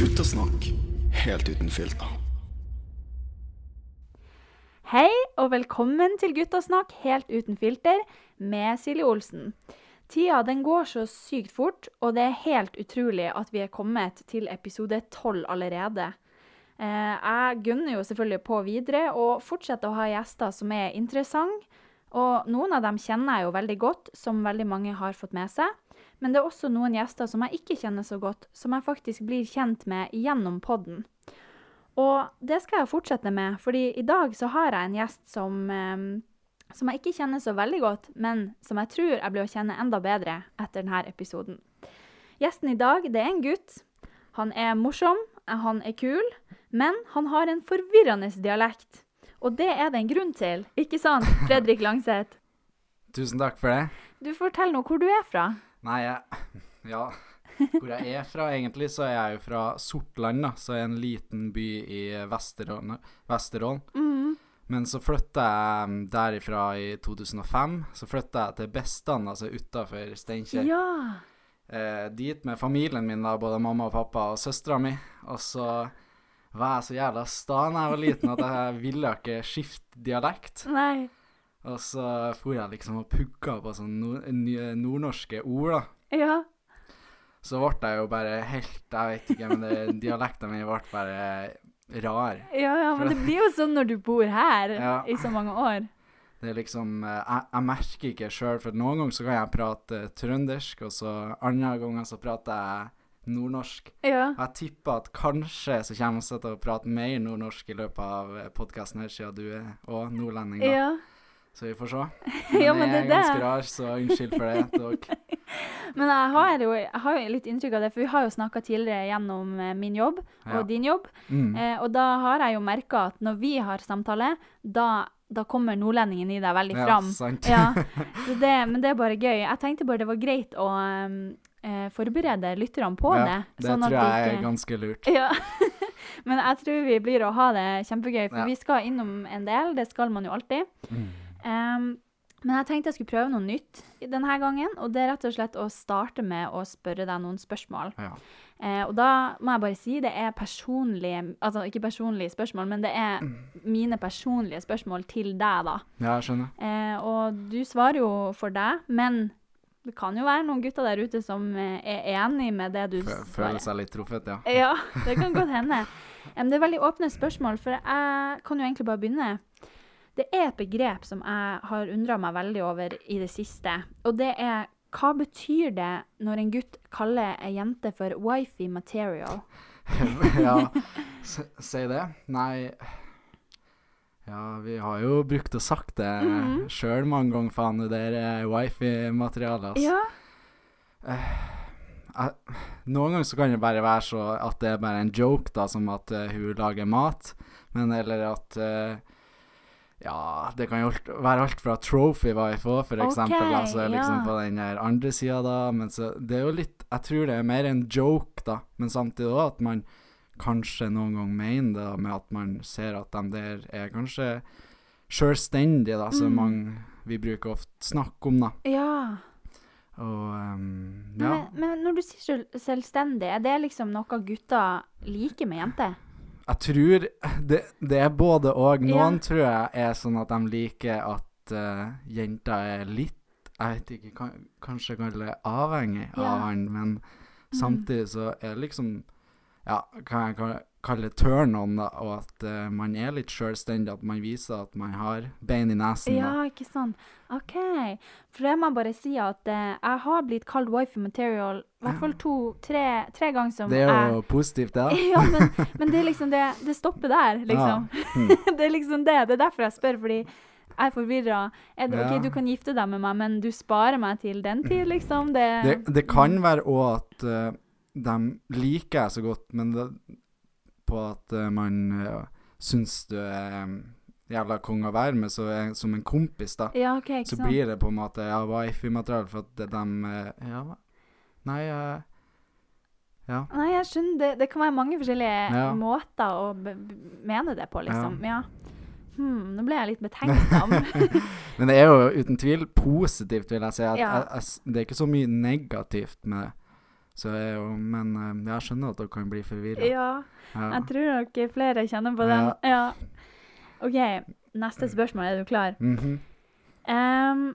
Guttasnakk helt uten filter. Hei og velkommen til Guttasnakk helt uten filter med Silje Olsen. Tida den går så sykt fort, og det er helt utrolig at vi er kommet til episode tolv allerede. Eh, jeg gunner jo selvfølgelig på videre og fortsetter å ha gjester som er interessante. Og noen av dem kjenner jeg jo veldig godt, som veldig mange har fått med seg. Men det er også noen gjester som jeg ikke kjenner så godt, som jeg faktisk blir kjent med gjennom podden. Og det skal jeg fortsette med, fordi i dag så har jeg en gjest som, eh, som jeg ikke kjenner så veldig godt, men som jeg tror jeg blir å kjenne enda bedre etter denne episoden. Gjesten i dag, det er en gutt. Han er morsom, han er kul, men han har en forvirrende dialekt. Og det er det en grunn til, ikke sant, Fredrik Langseth? Tusen takk for det. Du forteller nå hvor du er fra. Nei, jeg Ja. Hvor jeg er fra, egentlig, så er jeg jo fra Sortland, da. Så er en liten by i Vesterålen. Vesterålen. Mm. Men så flytta jeg derifra i 2005. Så flytta jeg til Bestan, altså utafor Steinkjer. Ja. Eh, dit med familien min, da, både mamma og pappa og søstera mi. Og så var jeg så jævla sta da jeg var liten at jeg ville ikke skifte dialekt. Nei. Og så for jeg liksom og pugga på sånne nordnorske ord, da. Ja. Så ble jeg jo bare helt Jeg vet ikke, men det- dialekten min ble bare rar. Ja, ja, men det blir jo sånn når du bor her Ja. i så mange år. Det er liksom eh, Jeg, jeg merker ikke sjøl, for noen ganger så kan jeg prate trøndersk, og så andre ganger så prater jeg nordnorsk. Ja. Jeg tipper at kanskje så kommer vi til å prate mer nordnorsk i løpet av podkasten her, siden du er òg nordlending, da. ja. Så vi får se. Ja, men det er jeg er ganske rar, så unnskyld for det. Men jeg har, jo, jeg har jo litt inntrykk av det, for vi har jo snakka tidligere gjennom eh, min jobb Ja. og din jobb. Mm. Eh, og da har jeg jo merka at når vi har samtale, da, da kommer nordlendingen i deg veldig Ja, sant. Ja, så det, men det er bare gøy. Jeg tenkte bare det var greit å um, eh, forberede lytterne på Ja, det. det sånn at tror de jeg er ikke- ganske lurt. Ja. Men jeg tror vi blir å ha det kjempegøy, for Ja. vi skal innom en del. Det skal man jo alltid. Mm. Um, men jeg tenkte jeg skulle prøve noe nytt denne gangen, og det er rett og slett å starte med å spørre deg noen spørsmål. Ja. Eh, og da må jeg bare si det er personlige Altså ikke personlige spørsmål, men det er mine personlige spørsmål til deg, da. ja, jeg skjønner. Eh, og du svarer jo for deg, men det kan jo være noen gutter der ute som eh, er enig med det du Fø- Føler seg litt truffet, ja. Ja, det kan godt hende. Det er veldig åpne spørsmål, for jeg kan jo egentlig bare begynne. Det er et begrep som jeg har undra meg veldig over i det siste, og det er hva betyr det når en gutt kaller ei jente for wifi material? ja, si det. Nei Ja, vi har jo brukt og sagt det Mhm. sjøl mange ganger, faen. Det der er wifi-materialet. altså. Ja, Uh, noen ganger så kan det bare være så at det er bare en joke, da, som at uh, hun lager mat, men eller at uh, Ja, det kan jo være alt fra trophy wife òg, for eksempel. eksempel. Altså liksom ja. på den her andre sida, da. Men så det er jo litt Jeg tror det er mer en joke, da, men samtidig òg at man kanskje noen gang mener da, med at man ser at de der er kanskje sjølstendige, da, som Mm. mange vi bruker ofte snakke om, da. ja. Og um, ja. Men, men når du sier selvstendig, er det liksom noe gutter liker med jenter? Jeg tror det, det er både og. Ja. Noen tror jeg er sånn at de liker at uh, jenter er litt Jeg vet ikke, kan, kanskje kalle det avhengig Ja. av han, men Mm. samtidig så er det liksom Ja, kan jeg ka- kalle det turn on, da, og at uh, man er litt sjølstendig, at man viser at man har bein i nesen. Ja, Da. ikke sant. OK. For det må jeg bare si at uh, jeg har blitt kalt wifi material i hvert fall to-tre tre ganger som Det er jo positivt, det. Ja. ja, men, men det er liksom det Det stopper der, liksom. Mm. det er liksom det. Det er derfor jeg spør, fordi jeg er forvirra. Det OK, Ja. du kan gifte deg med meg, men du sparer meg til den tid, liksom? Det, Det, det kan være òg at eh, de liker jeg så godt, men det, på at uh, man uh, syns du er um, jævla konge å være med så, som en kompis, da. Ja, OK, ikke Så blir det på en måte ja, wifi-materiale, for at de eh, Ja, nei uh, Ja. Nei, jeg skjønner. Det, det kan være mange forskjellige Ja. måter å mene det på, liksom. Ja. Hmm, nå ble jeg litt betenksom. Men det er jo uten tvil positivt, vil jeg si. At, Ja. jeg, jeg, det er ikke så mye negativt med det. Så jeg men eh, jeg skjønner at dere kan bli forvirra. ja, Ja. jeg tror nok flere kjenner på den. Ja. OK, neste spørsmål. Er du klar? Mhm. Um,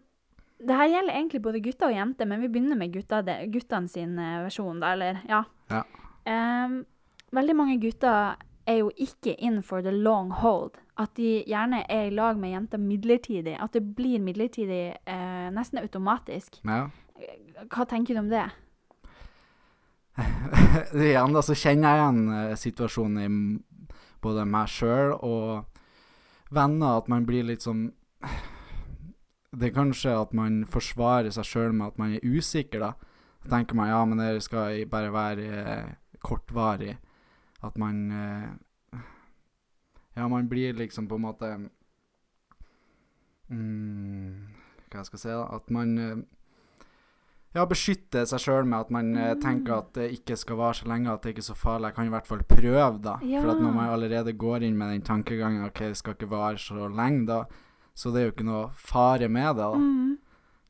det her gjelder egentlig både gutter og jenter, men vi begynner med gutta, det, guttene sin eh, versjon, da, eller ja. Ja. Um, veldig mange gutter er jo ikke in for the long hold. At de gjerne er i lag med jenter midlertidig. At det blir midlertidig eh, nesten automatisk. ja. Hva tenker du om det? igjen da, så kjenner jeg igjen eh, situasjonen i både meg sjøl og venner, at man blir litt sånn Det er kanskje at man forsvarer seg sjøl med at man er usikker, da. Så tenker man ja, men det skal bare være eh, kortvarig. At man eh, Ja, man blir liksom på en måte mm, Hva jeg skal si, da? At man ja, beskytte seg sjøl med at man eh, Mm. tenker at det ikke skal vare så lenge, at det ikke er så farlig. Jeg kan i hvert fall prøve, da. Ja. For at når man allerede går inn med den tankegangen ok, det skal ikke vare så lenge, da, så det er jo ikke noe fare med det. da. Mm.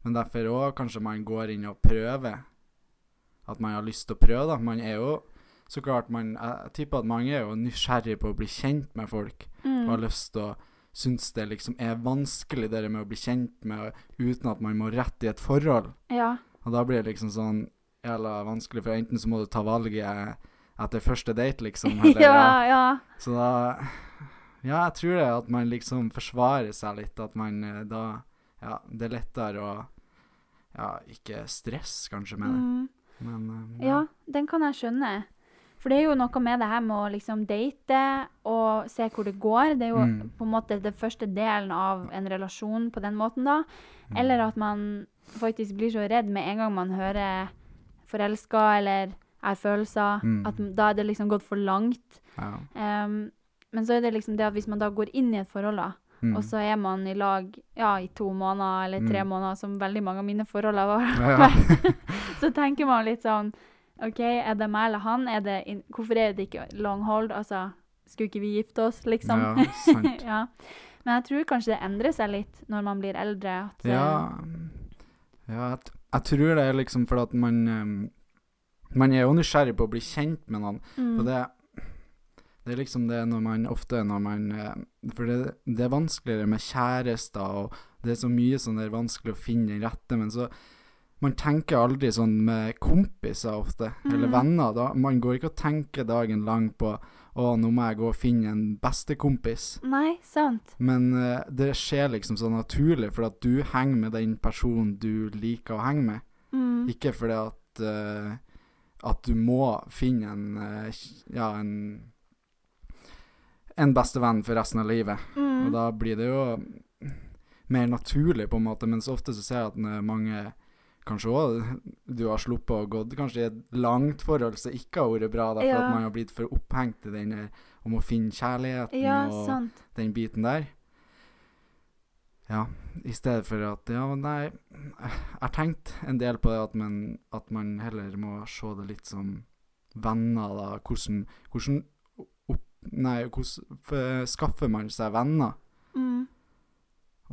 Men derfor òg kanskje man går inn og prøver. At man har lyst til å prøve, da. Man er jo så klart man, Jeg, tipper at mange er jo nysgjerrig på å bli kjent med folk. Og har Mm. lyst til å synes det liksom er vanskelig, det med å bli kjent med uten at man må rette i et forhold. Ja. Og da blir det liksom sånn jævla vanskelig, for enten så må du ta valget etter første date, liksom. Eller, ja, ja. Så da Ja, jeg tror det at man liksom forsvarer seg litt. At man eh, da Ja, det er lettere å Ja, ikke stress kanskje med det, Mm. men ja. Ja, den kan jeg skjønne. For det er jo noe med det her med å liksom date og se hvor det går. Det er jo Mm. på en måte det første delen av en relasjon på den måten, da. Mm. Eller at man faktisk blir så redd med en gang man hører forelska eller er følelser. Mm. At da er det liksom gått for langt. Ja. Um, men så er det liksom det at hvis man da går inn i et forhold, da, Mm. og så er man i lag ja, i to måneder eller tre Mm. måneder, som veldig mange av mine forhold har vært, Ja. så tenker man litt sånn OK, er det meg eller han? Er det hvorfor er det ikke long hold? Altså, skulle ikke vi gifte oss, liksom? Ja, sant. ja. Men jeg tror kanskje det endrer seg litt når man blir eldre. At, eh, Ja, ja jeg, jeg tror det er liksom fordi at man um, Man er jo nysgjerrig på å bli kjent med noen. mm, For det, det er liksom det når man ofte når man For det, det er vanskeligere med kjærester, og det er så mye som det er vanskelig å finne den rette, men så Man tenker aldri sånn med kompiser ofte, eller Mhm. venner. da Man går ikke og tenker dagen lang på å, nå må jeg gå og finne en bestekompis. Nei, sant. Men uh, det skjer liksom så naturlig, for at du henger med den personen du liker å henge med. Mm, Ikke fordi at uh, at du må finne en uh, ja, en en bestevenn for resten av livet. mm, Og da blir det jo mer naturlig, på en måte. mens ofte så ser jeg at mange Kanskje òg du har sluppet og gått kanskje i et langt forhold som ikke har vært bra, da, for Ja. at man har blitt for opphengt i den der om å finne kjærligheten ja, og sant. den biten der. Ja, i stedet for at Ja, nei, jeg har tenkt en del på det at man, at man heller må se det litt som venner, da. Hvordan, hvordan opp, Nei, hvordan skaffer man seg venner? Mm,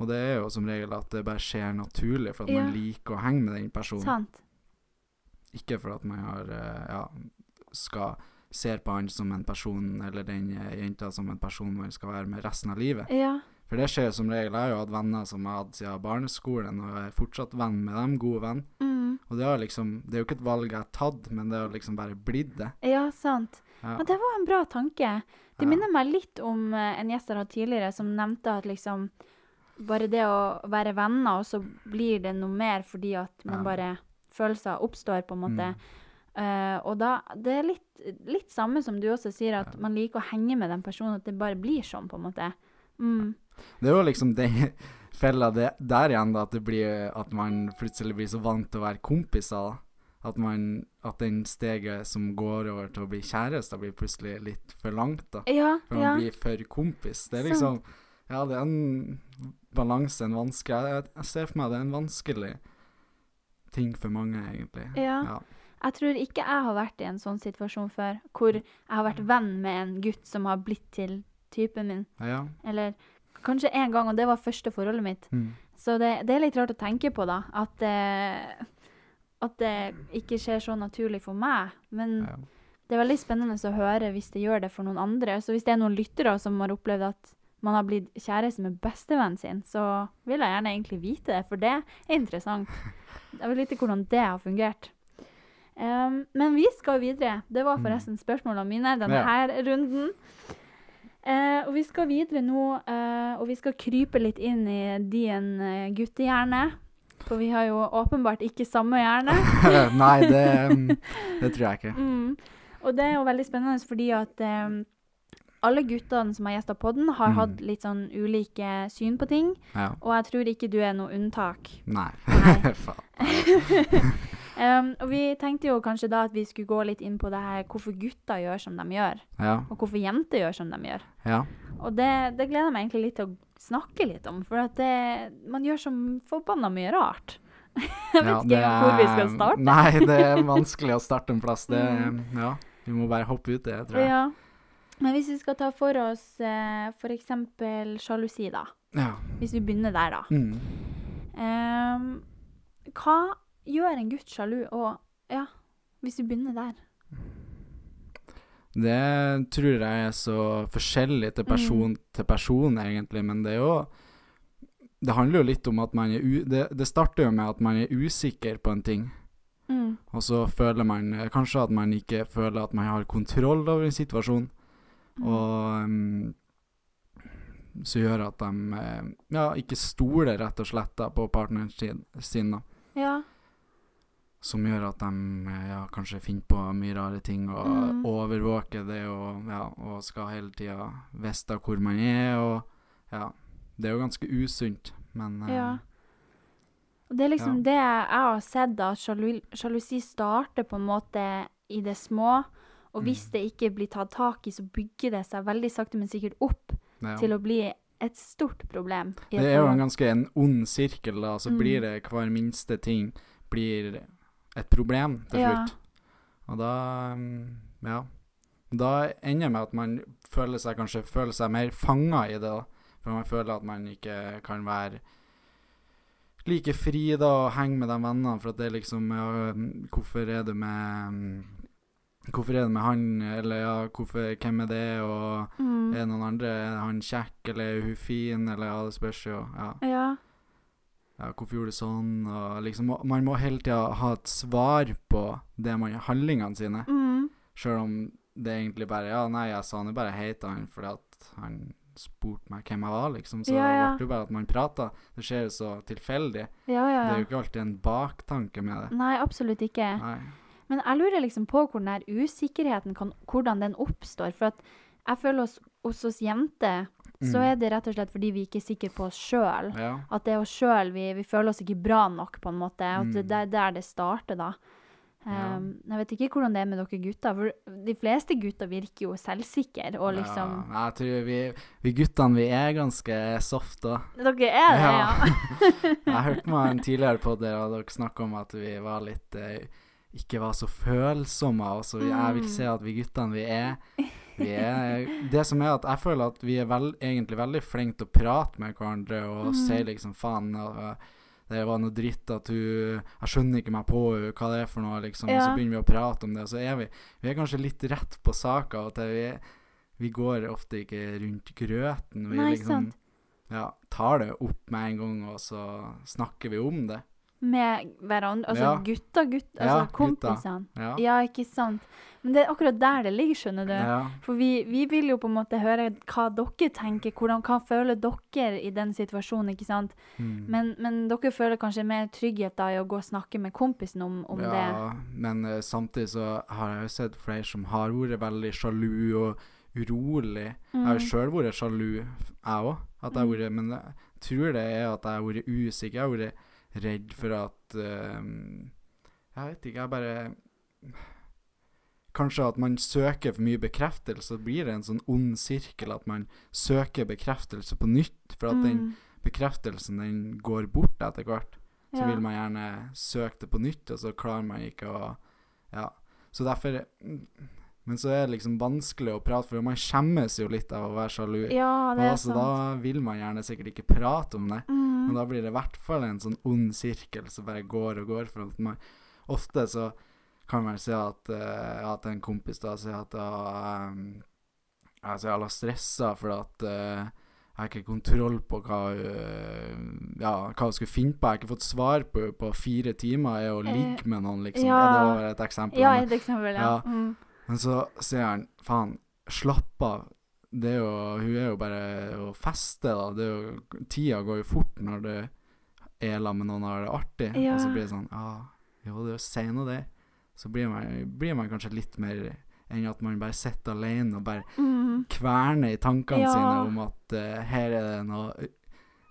Og det er jo som regel at det bare skjer naturlig, for at Ja. man liker å henge med den personen. sant. Ikke for at man har eh, ja, skal ser på han som en person, eller den eh, jenta som en person man skal være med resten av livet. Ja. For det skjer som regel. Jeg har jo hatt venner som jeg har hatt siden barneskolen, og jeg er fortsatt venn med dem, gode venn. Mm, Og det, liksom, det er jo ikke et valg jeg har tatt, men det har liksom bare blitt det. ja, sant. Ja. Men det var en bra tanke. Det Ja. minner meg litt om eh, en gjest jeg har hatt tidligere, som nevnte at liksom bare det å være venner, og så blir det noe mer fordi at man Ja. bare Følelser oppstår, på en måte. Mm. Uh, og da Det er litt, litt samme som du også sier, at Ja. man liker å henge med den personen, at det bare blir sånn, på en måte. Mm. Det er jo liksom den fella det, der igjen, da, at det blir At man plutselig blir så vant til å være kompiser. At man At den steget som går over til å bli kjæreste, blir plutselig litt for langt, da. Ja, For man ja. blir for kompis. Det er liksom liksom Ja, det er en balanse, en vanskelig jeg, jeg ser for meg det er en vanskelig ting for mange, egentlig. Ja. Ja. Jeg tror ikke jeg har vært i en sånn situasjon før, hvor jeg har vært venn med en gutt som har blitt til typen min. ja. Eller kanskje én gang, og det var første forholdet mitt. Mm. Så det, det er litt rart å tenke på, da. At, eh, at det ikke skjer så naturlig for meg. Men Ja. det er veldig spennende å høre hvis det gjør det for noen andre. Så hvis det er noen lyttere som har opplevd at man har blitt kjæreste med bestevennen sin, så vil jeg gjerne egentlig vite det, for det er interessant. Jeg vil vite hvordan det har fungert. Um, men vi skal videre. Det var forresten spørsmålene mine denne her runden. Uh, og vi skal videre nå, uh, og vi skal krype litt inn i din uh, guttehjerne. For vi har jo åpenbart ikke samme hjerne. Nei, det, mm, det tror jeg ikke. Mm. Og det er jo veldig spennende fordi at eh, alle guttene som har gjesta podden, har Mm. hatt litt sånn ulike syn på ting. Ja. Og jeg tror ikke du er noe unntak. Nei. Nei. Um, og vi tenkte jo kanskje da at vi skulle gå litt inn på det her hvorfor gutter gjør som de gjør, Ja. og hvorfor jenter gjør som de gjør. Ja. Og det, det gleder jeg meg egentlig litt til å snakke litt om, for at det, man gjør som forbanna mye rart. Jeg vet ikke er, hvor vi skal starte. Nei, det er vanskelig å starte en plass. Det, ja, vi må bare hoppe ut det, tror jeg. Ja. Men hvis vi skal ta for oss eh, f.eks. sjalusi, da. Ja. Hvis vi begynner der, da. Mm. Ehm, hva gjør en gutt sjalu? Og ja, hvis vi begynner der. Det tror jeg er så forskjellig til person til person, egentlig, men det er jo Det handler jo litt om at man er u... Det, det starter jo med at man er usikker på en ting, Mm. og så føler man eh, kanskje at man ikke føler at man har kontroll over en situasjon, Mm. Og um, så gjør at de eh, ja, ikke stoler rett og slett da, på partneren sin, sin. Ja. som gjør at de eh, ja, kanskje finner på mye rare ting og Mm. overvåker det og, ja, og skal hele tida vite hvor man er og ja. Det er jo ganske usunt, men eh, ja. Eh, det er liksom det jeg har sett, at sjalusi starter på en måte i det små. Og hvis Mm. det ikke blir tatt tak i, så bygger det seg veldig sakte, men sikkert opp ja. til å bli et stort problem. Det er jo en ganske en ond sirkel, da. Så Mm. blir det hver minste ting blir et problem til Ja. slutt. Og da mm, Ja. Da ender det med at man føler seg kanskje føler seg mer fanga i det, da. For man føler at man ikke kan være like fri da og henge med de vennene, for at det er liksom ja, Hvorfor er det med mm, Hvorfor er det med han, eller ja, hvorfor, hvem er det, og mm. er det noen andre? Er han kjekk, eller er hun fin, eller ja, det spørs jo. Ja. Ja. ja, hvorfor gjorde du sånn? Og liksom, man må hele tida ha et svar på det man handlingene sine. Mm. Sjøl om det egentlig bare Ja, nei, jeg sa nå bare hei til han fordi at han spurte meg hvem jeg var, liksom. Så Ja, ja. det ble jo bare at man prata. Det skjer jo så tilfeldig. Ja, ja, ja. Det er jo ikke alltid en baktanke med det. Nei, absolutt ikke. Nei. Men jeg lurer liksom på hvor den usikkerheten kan, hvordan den oppstår. For jeg føler oss, hos oss jenter, så Mm. er det rett og slett fordi vi ikke er sikre på oss sjøl. Ja. At det er oss sjøl, vi, vi føler oss ikke bra nok, på en måte. At det Mm. det er der det starter, da. Ja. Um, jeg vet ikke hvordan det er med dere gutter, for de fleste gutter virker jo selvsikre og liksom ja. Jeg tror vi, vi guttene, vi er ganske soft. Dere er det, ja. Ja. Jeg hørte meg en tidligere på det, og dere snakka om at vi var litt eh, Ikke var så følsomme. Altså, jeg vil se at vi guttene, vi er, vi er Det som er at jeg føler at vi er vel, egentlig veldig flinke til å prate med hverandre og Mm. si liksom faen det var noe dritt at hun Jeg skjønner ikke meg på hva det er for noe, liksom. Og så begynner vi å prate om det, og så er vi Vi er kanskje litt rett på saka. Vi, vi går ofte ikke rundt grøten. Vi Nei, liksom sant. ja, tar det opp med en gang, og så snakker vi om det. Med hverandre. Altså Ja. gutta, gutt, altså Ja, kompisene. Ja. Ja, ikke sant. Men det er akkurat der det ligger, skjønner du. For vi, vi vil jo på en måte høre hva dere tenker, hvordan, hva føler dere i den situasjonen, ikke sant. Mm. Men, men dere føler kanskje mer trygghet da i å gå og snakke med kompisen om, om det. ja, men uh, samtidig så har jeg jo sett flere som har vært veldig sjalu og urolig. Jeg har Mm. sjøl vært sjalu, jeg òg. Mm. Men jeg tror det er at jeg har vært usikker. Jeg har vært redd for at eh, Jeg vet ikke, jeg bare Kanskje at man søker for mye bekreftelse, så blir det en sånn ond sirkel at man søker bekreftelse på nytt. For at den Mm. bekreftelsen den går bort etter hvert. Så Ja. vil man gjerne søke det på nytt, og så klarer man ikke å Ja. Så derfor Men så er det liksom vanskelig å prate, for man skjemmes jo litt av å være sjalu. Ja, det er altså, så sant. da vil man gjerne sikkert ikke prate om det. Mm. Men da blir det i hvert fall en sånn ond sirkel som bare går og går. For man ofte så kan man si at, uh, at en kompis da sier at uh, altså, jeg er litt stressa fordi at uh, jeg har ikke kontroll på hva hun Ja, hva hun skulle finne på. Jeg har ikke fått svar på på fire timer er å Eh, ligge med noen, liksom. ja. Det var et eksempel? Ja, et eksempel, ja. Ja. Mm. Men så sier han faen, slapp av. Det er jo, hun er jo bare å feste, da. Det er jo, tida går jo fort når du er sammen med noen og har det artig. Ja. Og så blir det sånn Ja, jo, det er jo si nå det. Så blir man, blir man kanskje litt mer enn at man bare sitter alene og bare Mm. kverner i tankene Ja. sine om at uh, her er det noe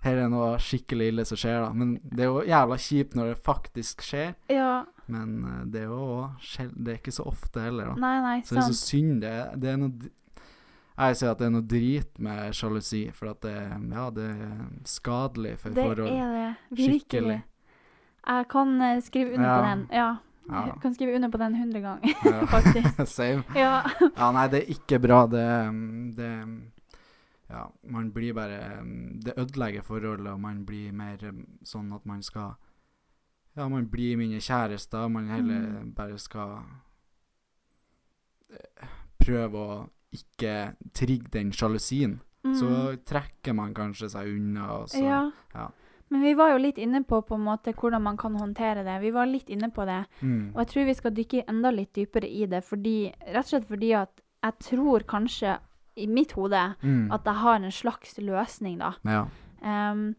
her er noe skikkelig ille som skjer, da. Men det er jo jævla kjipt når det faktisk skjer. Ja. Men eh, det er jo Det er ikke så ofte heller, da. Nei, nei, Så det er så synd. Det, det er noe Jeg sier at det er noe drit med sjalusi, for at det, ja, det er skadelig for Det forhold. er det. Virkelig. Skikkelig. Jeg kan eh, skrive under på den. Ja. Ja. Jeg kan skrive under på den hundre ganger, Ja. faktisk. Same. Ja. Ja, nei, det er ikke bra. Det, det Ja, man blir bare Det ødelegger forholdet, og man blir mer um, sånn at man skal Ja, man blir mine kjærester, man heller Mm. bare skal eh, prøve å ikke trigge den sjalusien. Mm. Så trekker man kanskje seg unna, og så ja. ja. Men vi var jo litt inne på på en måte hvordan man kan håndtere det. Vi var litt inne på det. mm. Og jeg tror vi skal dykke enda litt dypere i det, fordi, rett og slett fordi at jeg tror kanskje, i mitt hode, Mm. at jeg har en slags løsning, da. Ja. Um,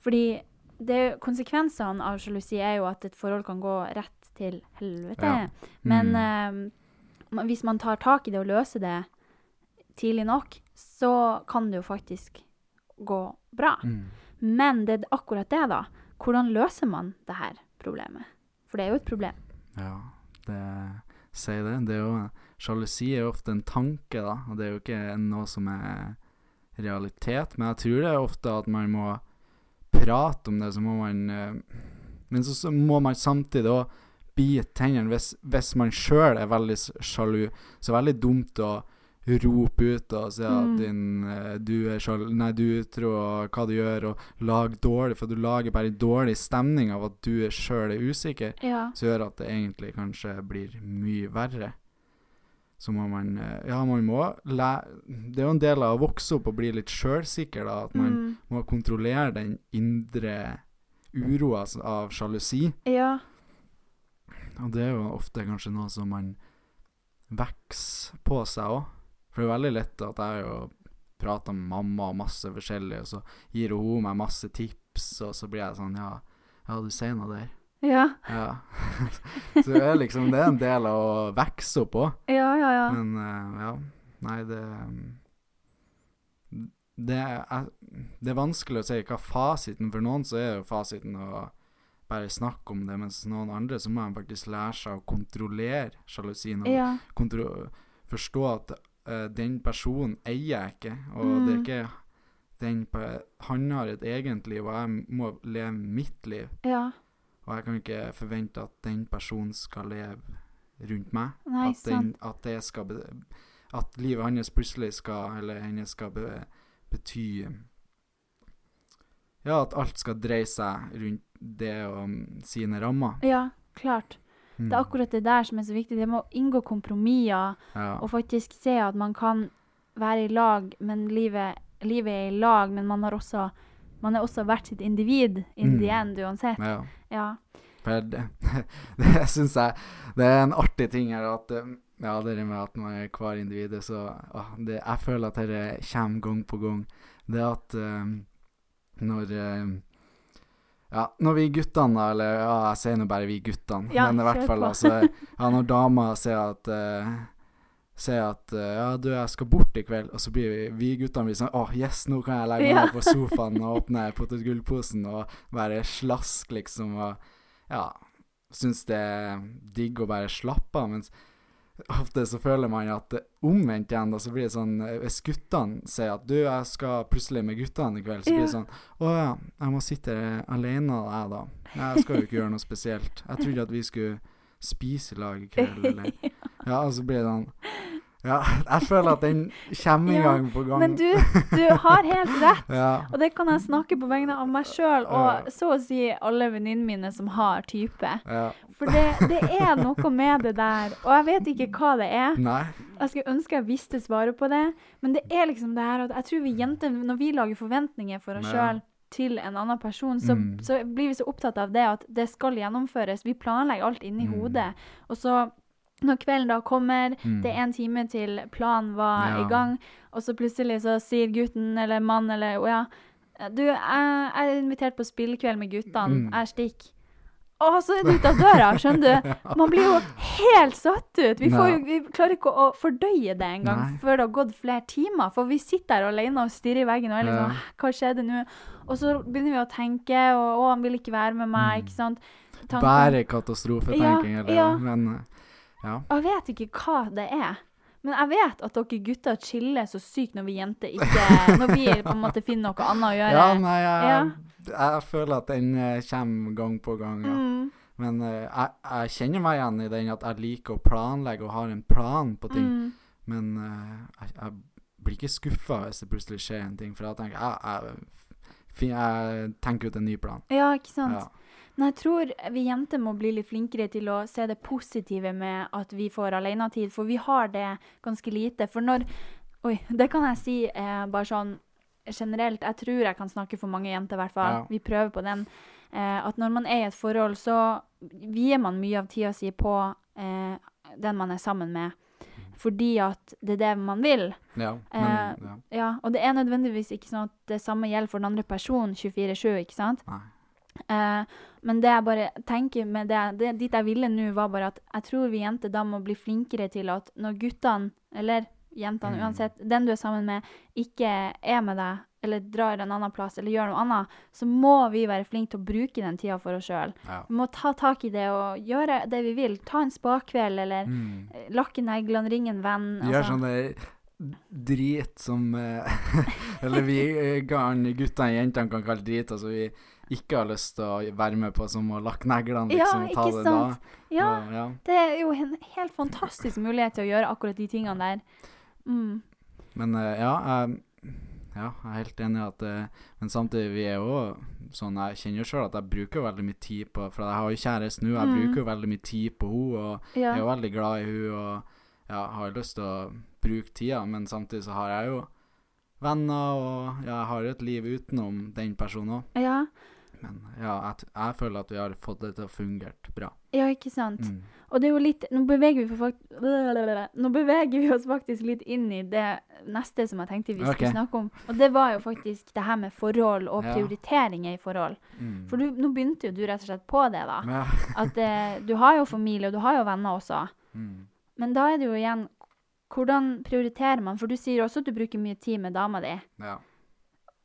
fordi det, konsekvensene av sjalusi er jo at et forhold kan gå rett til helvete. Ja. Men Mm. ehm, ma- hvis man tar tak i det og løser det tidlig nok, så kan det jo faktisk gå bra. Mm. Men det er akkurat det, da. Hvordan løser man det her problemet? For det er jo et problem. Ja, det sier det. Det er jo Sjalusi er jo ofte en tanke, da, og det er jo ikke noe som er realitet. Men jeg tror det er ofte at man må prate om det, så må man eh, Men så, så må man samtidig òg bite tennene. Hvis, hvis man sjøl er veldig sjalu, så veldig dumt å rope ut og si at Mm. din, eh, du er sjal Nei, du er utro, og hva du gjør, og lag dårlig, for du lager bare dårlig stemning av at du sjøl er usikker Ja. som gjør at det egentlig kanskje blir mye verre. Så må man eh, Ja, man må Det er jo en del av å vokse opp og bli litt sjølsikker, da. At man Mm. må kontrollere den indre uroa av sjalusi. Ja. Og det er jo ofte kanskje noe som man vokser på seg òg. For det er veldig lett at jeg jo prater med mamma og masse forskjellig, og så gir hun meg masse tips, og så blir jeg sånn Ja, ja du sier noe der. Ja. Ja. så det er liksom Det er en del av å vokse opp òg. Ja, ja, ja. Men eh, ja. Nei, det um, det er, det er vanskelig å si hva fasiten For noen så er jo fasiten å bare snakke om det, mens noen andre så må de faktisk lære seg å kontrollere sjalusien. Og ja. kontro forstå at uh, den personen eier jeg ikke, og det er Mm. ikke den Han har et eget liv, og jeg må leve mitt liv. ja. Og jeg kan ikke forvente at den personen skal leve rundt meg. Nei, at, den, at det skal At livet hans plutselig skal Eller hennes skal be, bety Ja, at alt skal dreie seg rundt det og mm, sine rammer. Ja, klart. Mm. Det er akkurat det der som er så viktig. Det med å inngå kompromisser ja. og faktisk se at man kan være i lag, men livet, livet er i lag, men man har også man er også hvert sitt individ in the Mm. end uansett. ja. Ja. For det, det syns jeg Det er en artig ting her at um, Ja, det med at man er hver individ, så å, det, Jeg føler at dette kommer gang på gang. Det at um, når um, Ja, når vi guttene, da, eller ja, jeg sier nå bare vi guttene, Ja, men i hvert fall altså Ja, når damer sier at uh, Sier at uh, ja, du, jeg skal bort i kveld, og så blir vi, vi guttene blir sånn Åh, yes, nå kan jeg legge meg Ja. ned på sofaen og åpne potetgullposen og være slask, liksom, og ja, syns det er digg å bare slappe av, mens ofte så føler man at det omvendt igjen, da, så blir det sånn eh, Hvis guttene sier at du, jeg skal plutselig med guttene i kveld, så blir det sånn Å ja, jeg må sitte alene, jeg, da. Jeg skal jo ikke gjøre noe spesielt. Jeg trodde at vi skulle spise i lag i kveld, eller Ja, og så blir det sånn Ja, jeg føler at den kommer Ja, gang på gang. Men du, du har helt rett. Ja. Og det kan jeg snakke på vegne av meg sjøl og så å si alle venninnene mine som har type. ja. For det, det er noe med det der, og jeg vet ikke hva det er. Nei. Jeg skulle ønske jeg visste svaret på det, men det er liksom det her at jeg tror vi jenter, når vi lager forventninger for oss sjøl til en annen person, så, Mm. så blir vi så opptatt av det at det skal gjennomføres. Vi planlegger alt inni Mm. hodet. Og så, når kvelden da kommer, Mm. det er en time til planen var Ja. i gang, og så plutselig så sier gutten eller mann eller å ja, du, jeg, jeg er invitert på spillekveld med guttene, Mm. jeg stikker. Og så er du ute av døra, skjønner du? Man blir jo helt satt ut. Vi, får jo, vi klarer ikke å fordøye det engang før det har gått flere timer. For vi sitter der alene og stirrer i veggen og er liksom Ja. Hva skjedde nå? Og så begynner vi å tenke, og å, han vil ikke være med meg, Mm. ikke sant? Tanken- Bare katastrofetenking, Ja, eller ja. Men eh, ja. Og jeg vet ikke hva det er. Men jeg vet at dere gutter chiller så sykt når vi jenter ikke Når vi på en måte finner noe annet å gjøre. Ja, nei, jeg, Ja. jeg føler at den eh, kommer gang på gang, ja. Mm, Men uh, jeg, jeg kjenner meg igjen i den at jeg liker å planlegge og har en plan på ting. mm, Men uh, jeg, jeg blir ikke skuffa hvis det plutselig skjer en ting, for jeg tenker jeg, fin- jeg tenker ut en ny plan. ja, ikke sant? Ja. Men jeg tror vi jenter må bli litt flinkere til å se det positive med at vi får alenetid, for vi har det ganske lite. For når Oi, det kan jeg si eh, bare sånn generelt. Jeg tror jeg kan snakke for mange jenter, i hvert fall. Ja. Vi prøver på den. Eh, at når man er i et forhold, så vier man mye av tida si på eh, den man er sammen med. Fordi at det er det man vil. ja, Eh, men ja. Ja, og det er nødvendigvis ikke sånn at det samme gjelder for den andre personen 24-7, ikke sant? Nei. Eh, men det jeg bare tenker med det, det dit jeg ville nå, var bare at jeg tror vi jenter da må bli flinkere til at når guttene, eller jentene Mm. uansett, den du er sammen med, ikke er med deg, eller drar en annen plass, eller gjør noe annet, så må vi være flinke til å bruke den tida for oss sjøl. Ja. Vi må ta tak i det og gjøre det vi vil. Ta en spakveld, eller Mm. eh, lakke neglene, ringe en venn. Gjør altså. sånn der drit som eh, Eller vi garn guttene og jentene kan kalle drit, altså vi ikke har lyst til å være med på, som å lakke neglene, Ja, liksom. ta ikke det sant? da. Ja, Og, ja. det er jo en helt fantastisk mulighet til å gjøre akkurat de tingene der. Mm. Men eh, ja, jeg, ja, jeg er helt enig i at eh, Men samtidig, vi er jo sånn Jeg kjenner jo sjøl at jeg bruker veldig mye tid på For jeg har jo kjæreste nå, jeg Mm. bruker jo veldig mye tid på henne, og Ja. jeg er jo veldig glad i henne, og ja, har lyst til å bruke tida, men samtidig så har jeg jo venner, og ja, jeg har jo et liv utenom den personen òg. ja. Men ja, jeg, jeg føler at vi har fått det til å fungere bra. Ja, ikke sant. Mm. Og det er jo litt Nå beveger vi, fakt nå beveger vi oss faktisk litt inn i det neste som jeg tenkte vi skulle okay. snakke om. Og det var jo faktisk det her med forhold og prioriteringer i forhold. Mm. For du, nå begynte jo du rett og slett på det, da. Ja. At eh, du har jo familie, og du har jo venner også. Mm. Men da er det jo igjen Hvordan prioriterer man? For du sier også at du bruker mye tid med dama di, ja.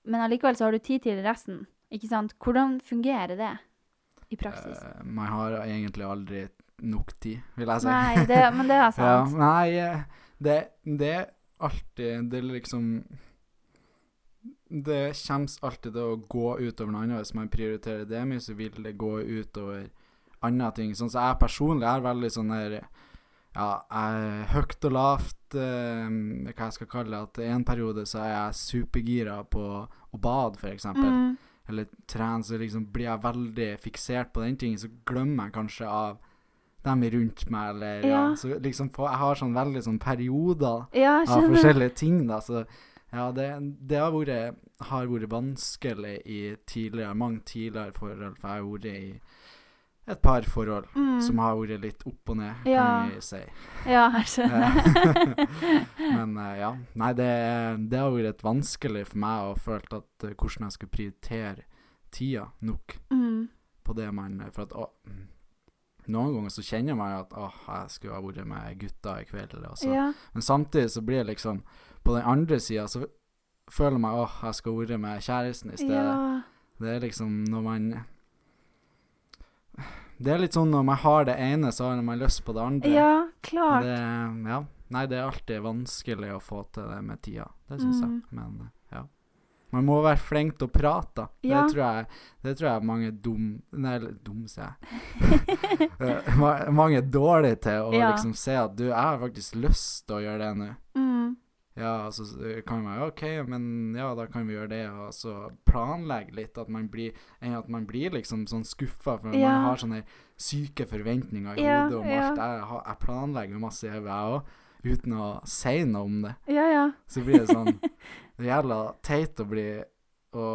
men allikevel så har du tid til resten. Ikke sant? Hvordan fungerer det i praksis? Uh, man har egentlig aldri nok tid, vil jeg si. Nei, det, men det er Ja, sant. nei, eh, det, det er alltid Det er liksom Det kommer alltid til å gå utover noe annet. Hvis man prioriterer det mye, så vil det gå utover andre ting. Sånn som jeg personlig er veldig sånn der Ja, jeg høyt og lavt, eh, hva jeg skal kalle det. At en periode så er jeg supergira på å bade, eksempel Mm, eller trene, så liksom blir jeg veldig fiksert på den tingen, så glemmer jeg kanskje av dem rundt meg, eller ja. Ja. Så liksom på, jeg har sånn veldig sånn perioder ja, av forskjellige ting, da, så ja, det, det har vært har vært vanskelig i tidligere, mange tidligere forhold, for jeg har vært i et par forhold Mm. som har vært litt opp og ned, Ja. kan vi si. Ja, jeg skjønner. Men uh, ja. Nei, det, det har vært vanskelig for meg å føle at uh, hvordan jeg skulle prioritere tida nok mm. på det man For at å, noen ganger så kjenner man at åh, jeg skulle ha vært med gutta i kveld. Og så. Ja. Men samtidig så blir det liksom På den andre sida så føler man åh, jeg skulle ha vært med kjæresten i stedet. ja. Det er liksom når man Det er litt sånn når man har det ene, så har man lyst på det andre. Ja, klart. Det, ja. Nei, det er alltid vanskelig å få til det med tida. Det syns Mm. jeg. Men ja. Man må være flink til å prate. Ja. Det, tror jeg, det tror jeg mange dum Nei, dum, sier jeg. Eh, mange er dårlige til å Ja. liksom se at du, jeg har faktisk lyst til å gjøre det nå. Mm. Ja, så s- kan man OK, men ja, da kan vi gjøre det, og så planlegge litt. At man blir, enn at man blir liksom sånn skuffa, for Ja. man har sånne syke forventninger i Ja, hodet om ja. alt. Jeg, jeg planlegger masse, jeg òg, uten å si noe om det. Ja, ja. Så blir det sånn det jævla teit å bli å,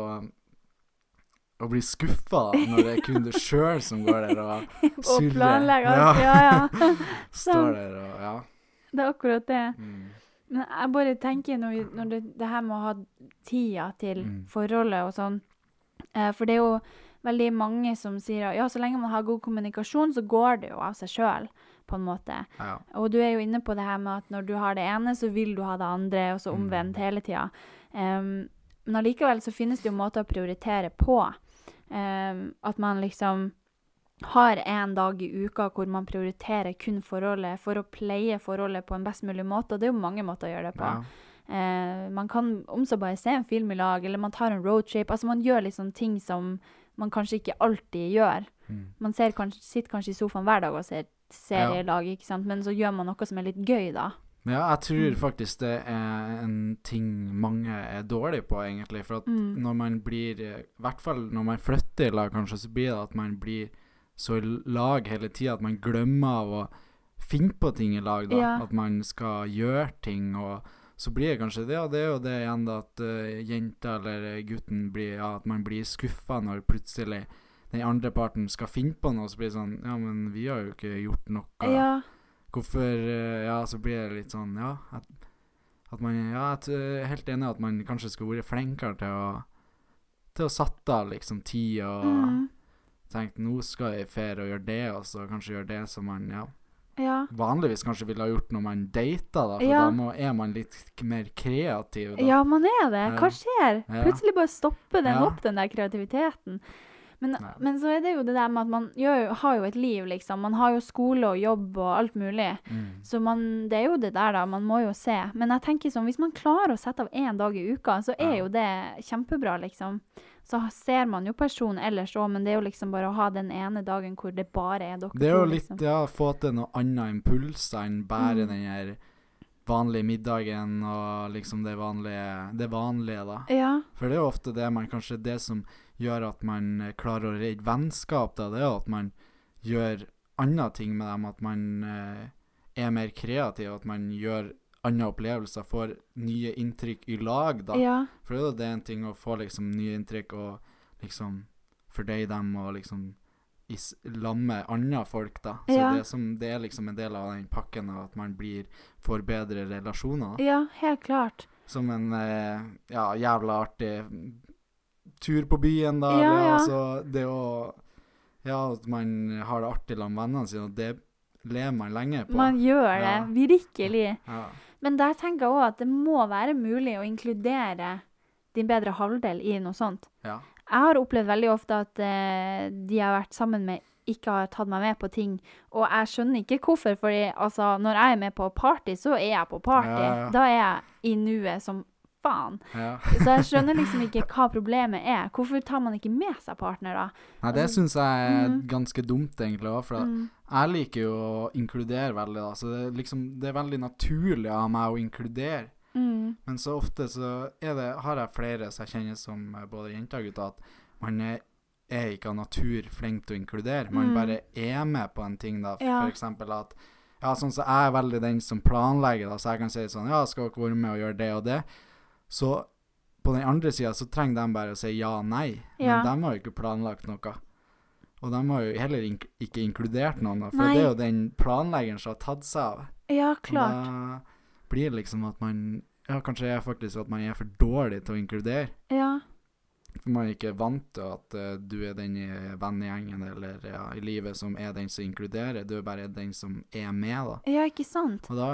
å bli skuffa når det er kun du sjøl som går der og Og planlegger planlegge Ja. alt. Ja, ja. Står der og Ja. Det er akkurat det. Mm. Men jeg bare tenker når, når det, det her med å ha tida til Mm. forholdet og sånn eh, For det er jo veldig mange som sier ja, så lenge man har god kommunikasjon, så går det jo av seg sjøl, på en måte. ja. Og du er jo inne på det her med at når du har det ene, så vil du ha det andre, og så Mm. omvendt hele tida. Um, men allikevel så finnes det jo måter å prioritere på. Um, at man liksom har en dag i uka hvor man prioriterer kun forholdet for å pleie forholdet på en best mulig måte. Og det er jo mange måter å gjøre det på. ja. Eh, man kan om så bare se en film i lag, eller man tar en roadtrip. Altså man gjør liksom ting som man kanskje ikke alltid gjør. Mm. Man ser kanskje, sitter kanskje i sofaen hver dag og ser serie i lag, ikke sant? men så gjør man noe som er litt gøy, da. Ja, jeg tror Mm. faktisk det er en ting mange er dårlige på, egentlig. For at Mm. når man blir I hvert fall når man flytter i lag, kanskje, så blir det at man blir så i lag hele tida at man glemmer av å finne på ting i lag, da. Ja. At man skal gjøre ting, og så blir det kanskje det, og det er jo det igjen da at uh, jenta eller gutten blir Ja, at man blir skuffa når plutselig den andre parten skal finne på noe, så blir det sånn Ja, men vi har jo ikke gjort noe. Ja, Hvorfor uh, Ja, så blir det litt sånn Ja, at, at man Ja, jeg er helt enig at man kanskje skulle vært flinkere til å Til å sette av liksom tid og mm, tenkt nå skal jeg i ferie og gjøre det, og så kanskje gjøre det som man ja, ja. vanligvis kanskje ville ha gjort når man data, da, for Ja. da må, er man litt mer kreativ. Da. Ja, man er det. Hva skjer? Plutselig bare stopper den opp, den der kreativiteten. Men, men så er det jo det der med at man jo- har jo et liv, liksom. Man har jo skole og jobb og alt mulig. Mm. Så man, det er jo det der, da. Man må jo se. Men jeg tenker sånn, hvis man klarer å sette av én dag i uka, så er Ja. jo det kjempebra, liksom. Så ser man jo personen ellers òg, men det er jo liksom bare å ha den ene dagen hvor det bare er dere Det er jo litt liksom. ja, få til noe annet impulser enn bare Mm. den her vanlige middagen og liksom det vanlige, det vanlige, da. Ja. For det er jo ofte det man kanskje det som gjør at man eh, klarer å redde vennskap, da, det er jo at man gjør andre ting med dem, at man eh, er mer kreativ, at man gjør andre opplevelser, får nye inntrykk i lag, da. ja. For det er jo det en ting å få liksom nye inntrykk og liksom fordøye dem og liksom lamme andre folk, da. Så Ja. det, som, det er liksom en del av den pakken av at man blir får bedre relasjoner. da. Ja, helt klart. Som en eh, ja, jævla artig tur på byen, da. Ja, eller, ja. Altså, det å Ja, at man har det artig sammen med vennene sine, og det lever man lenge på. Man gjør det. Virkelig. ja. Men der tenker jeg òg at det må være mulig å inkludere din bedre halvdel i noe sånt. ja. Jeg har opplevd veldig ofte at eh, de jeg har vært sammen med, ikke har tatt meg med på ting. Og jeg skjønner ikke hvorfor, for altså, når jeg er med på party, så er jeg på party. Ja, ja. Da er jeg i nuet som faen. ja. Så jeg skjønner liksom ikke hva problemet er. Hvorfor tar man ikke med seg partner, da? Nei, det Altså, syns jeg er mm. ganske dumt, egentlig òg. For Mm. Jeg liker jo å inkludere veldig, da. Så det er, liksom, det er veldig naturlig av meg å inkludere. Mm. Men så ofte så det, har jeg flere som jeg kjenner som eh, både jenter og gutter, at man er, er ikke av natur flink til å inkludere. Man Mm. bare er med på en ting, da. Ja. For eksempel at Ja, sånn så jeg er veldig den som planlegger, da, så jeg kan si sånn Ja, skal dere være med og gjøre det og det? Så på den andre sida så trenger de bare å si ja og nei. Ja. Men de har jo ikke planlagt noe. Og de har jo heller ink ikke inkludert noen, for Nei. det er jo den planleggeren som har tatt seg av. Ja, Og klart. Da blir det liksom at man Ja, kanskje er faktisk at man er for dårlig til å inkludere. Ja. For man er ikke vant til at uh, du er den i vennegjengen eller ja, i livet som er den som inkluderer. Du er bare den som er med, da. ja, ikke sant? Og da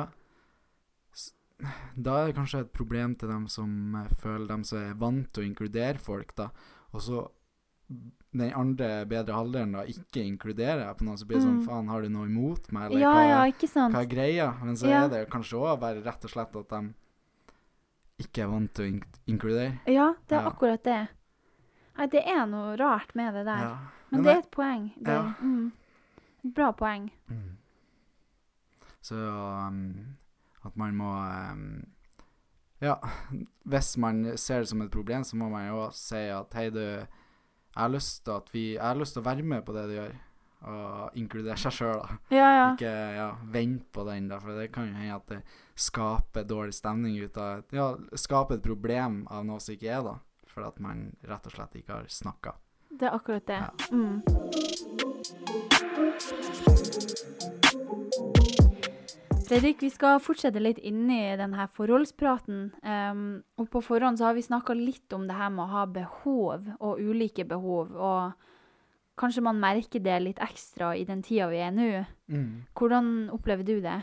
Da er det kanskje et problem til dem som eh, føler dem som er vant til å inkludere folk, da. Og så den andre bedre halvdelen da ikke inkluderer på noe, så blir det sånn Mm. Faen, har du noe imot meg, eller Ja, hva? ja, hva er greia? Men så Ja. er det kanskje òg bare rett og slett at de ikke er vant til å ink inkludere. Ja, det er akkurat det. Nei, det er noe rart med det der. Men Men det er et poeng. Det, mm, et bra poeng. Mm. Så um, at man må um, Ja, hvis man ser det som et problem, så må man jo si at hei, du, jeg har lyst til vi Jeg har lyst til å være med på det du gjør, og inkludere seg sjøl, da. Ja, ja. Ikke ja, vente på den, da, for det kan jo hende at det skaper dårlig stemning ut av Ja, skaper et problem av noe som ikke er, da. For at man rett og slett ikke har snakka. Det er akkurat det. Ja. Mm. Fredrik, vi skal fortsette litt inni denne forholdspraten. Um, og på forhånd så har vi snakka litt om det her med å ha behov, og ulike behov. Og kanskje man merker det litt ekstra i den tida vi er nå. Hvordan opplever du det?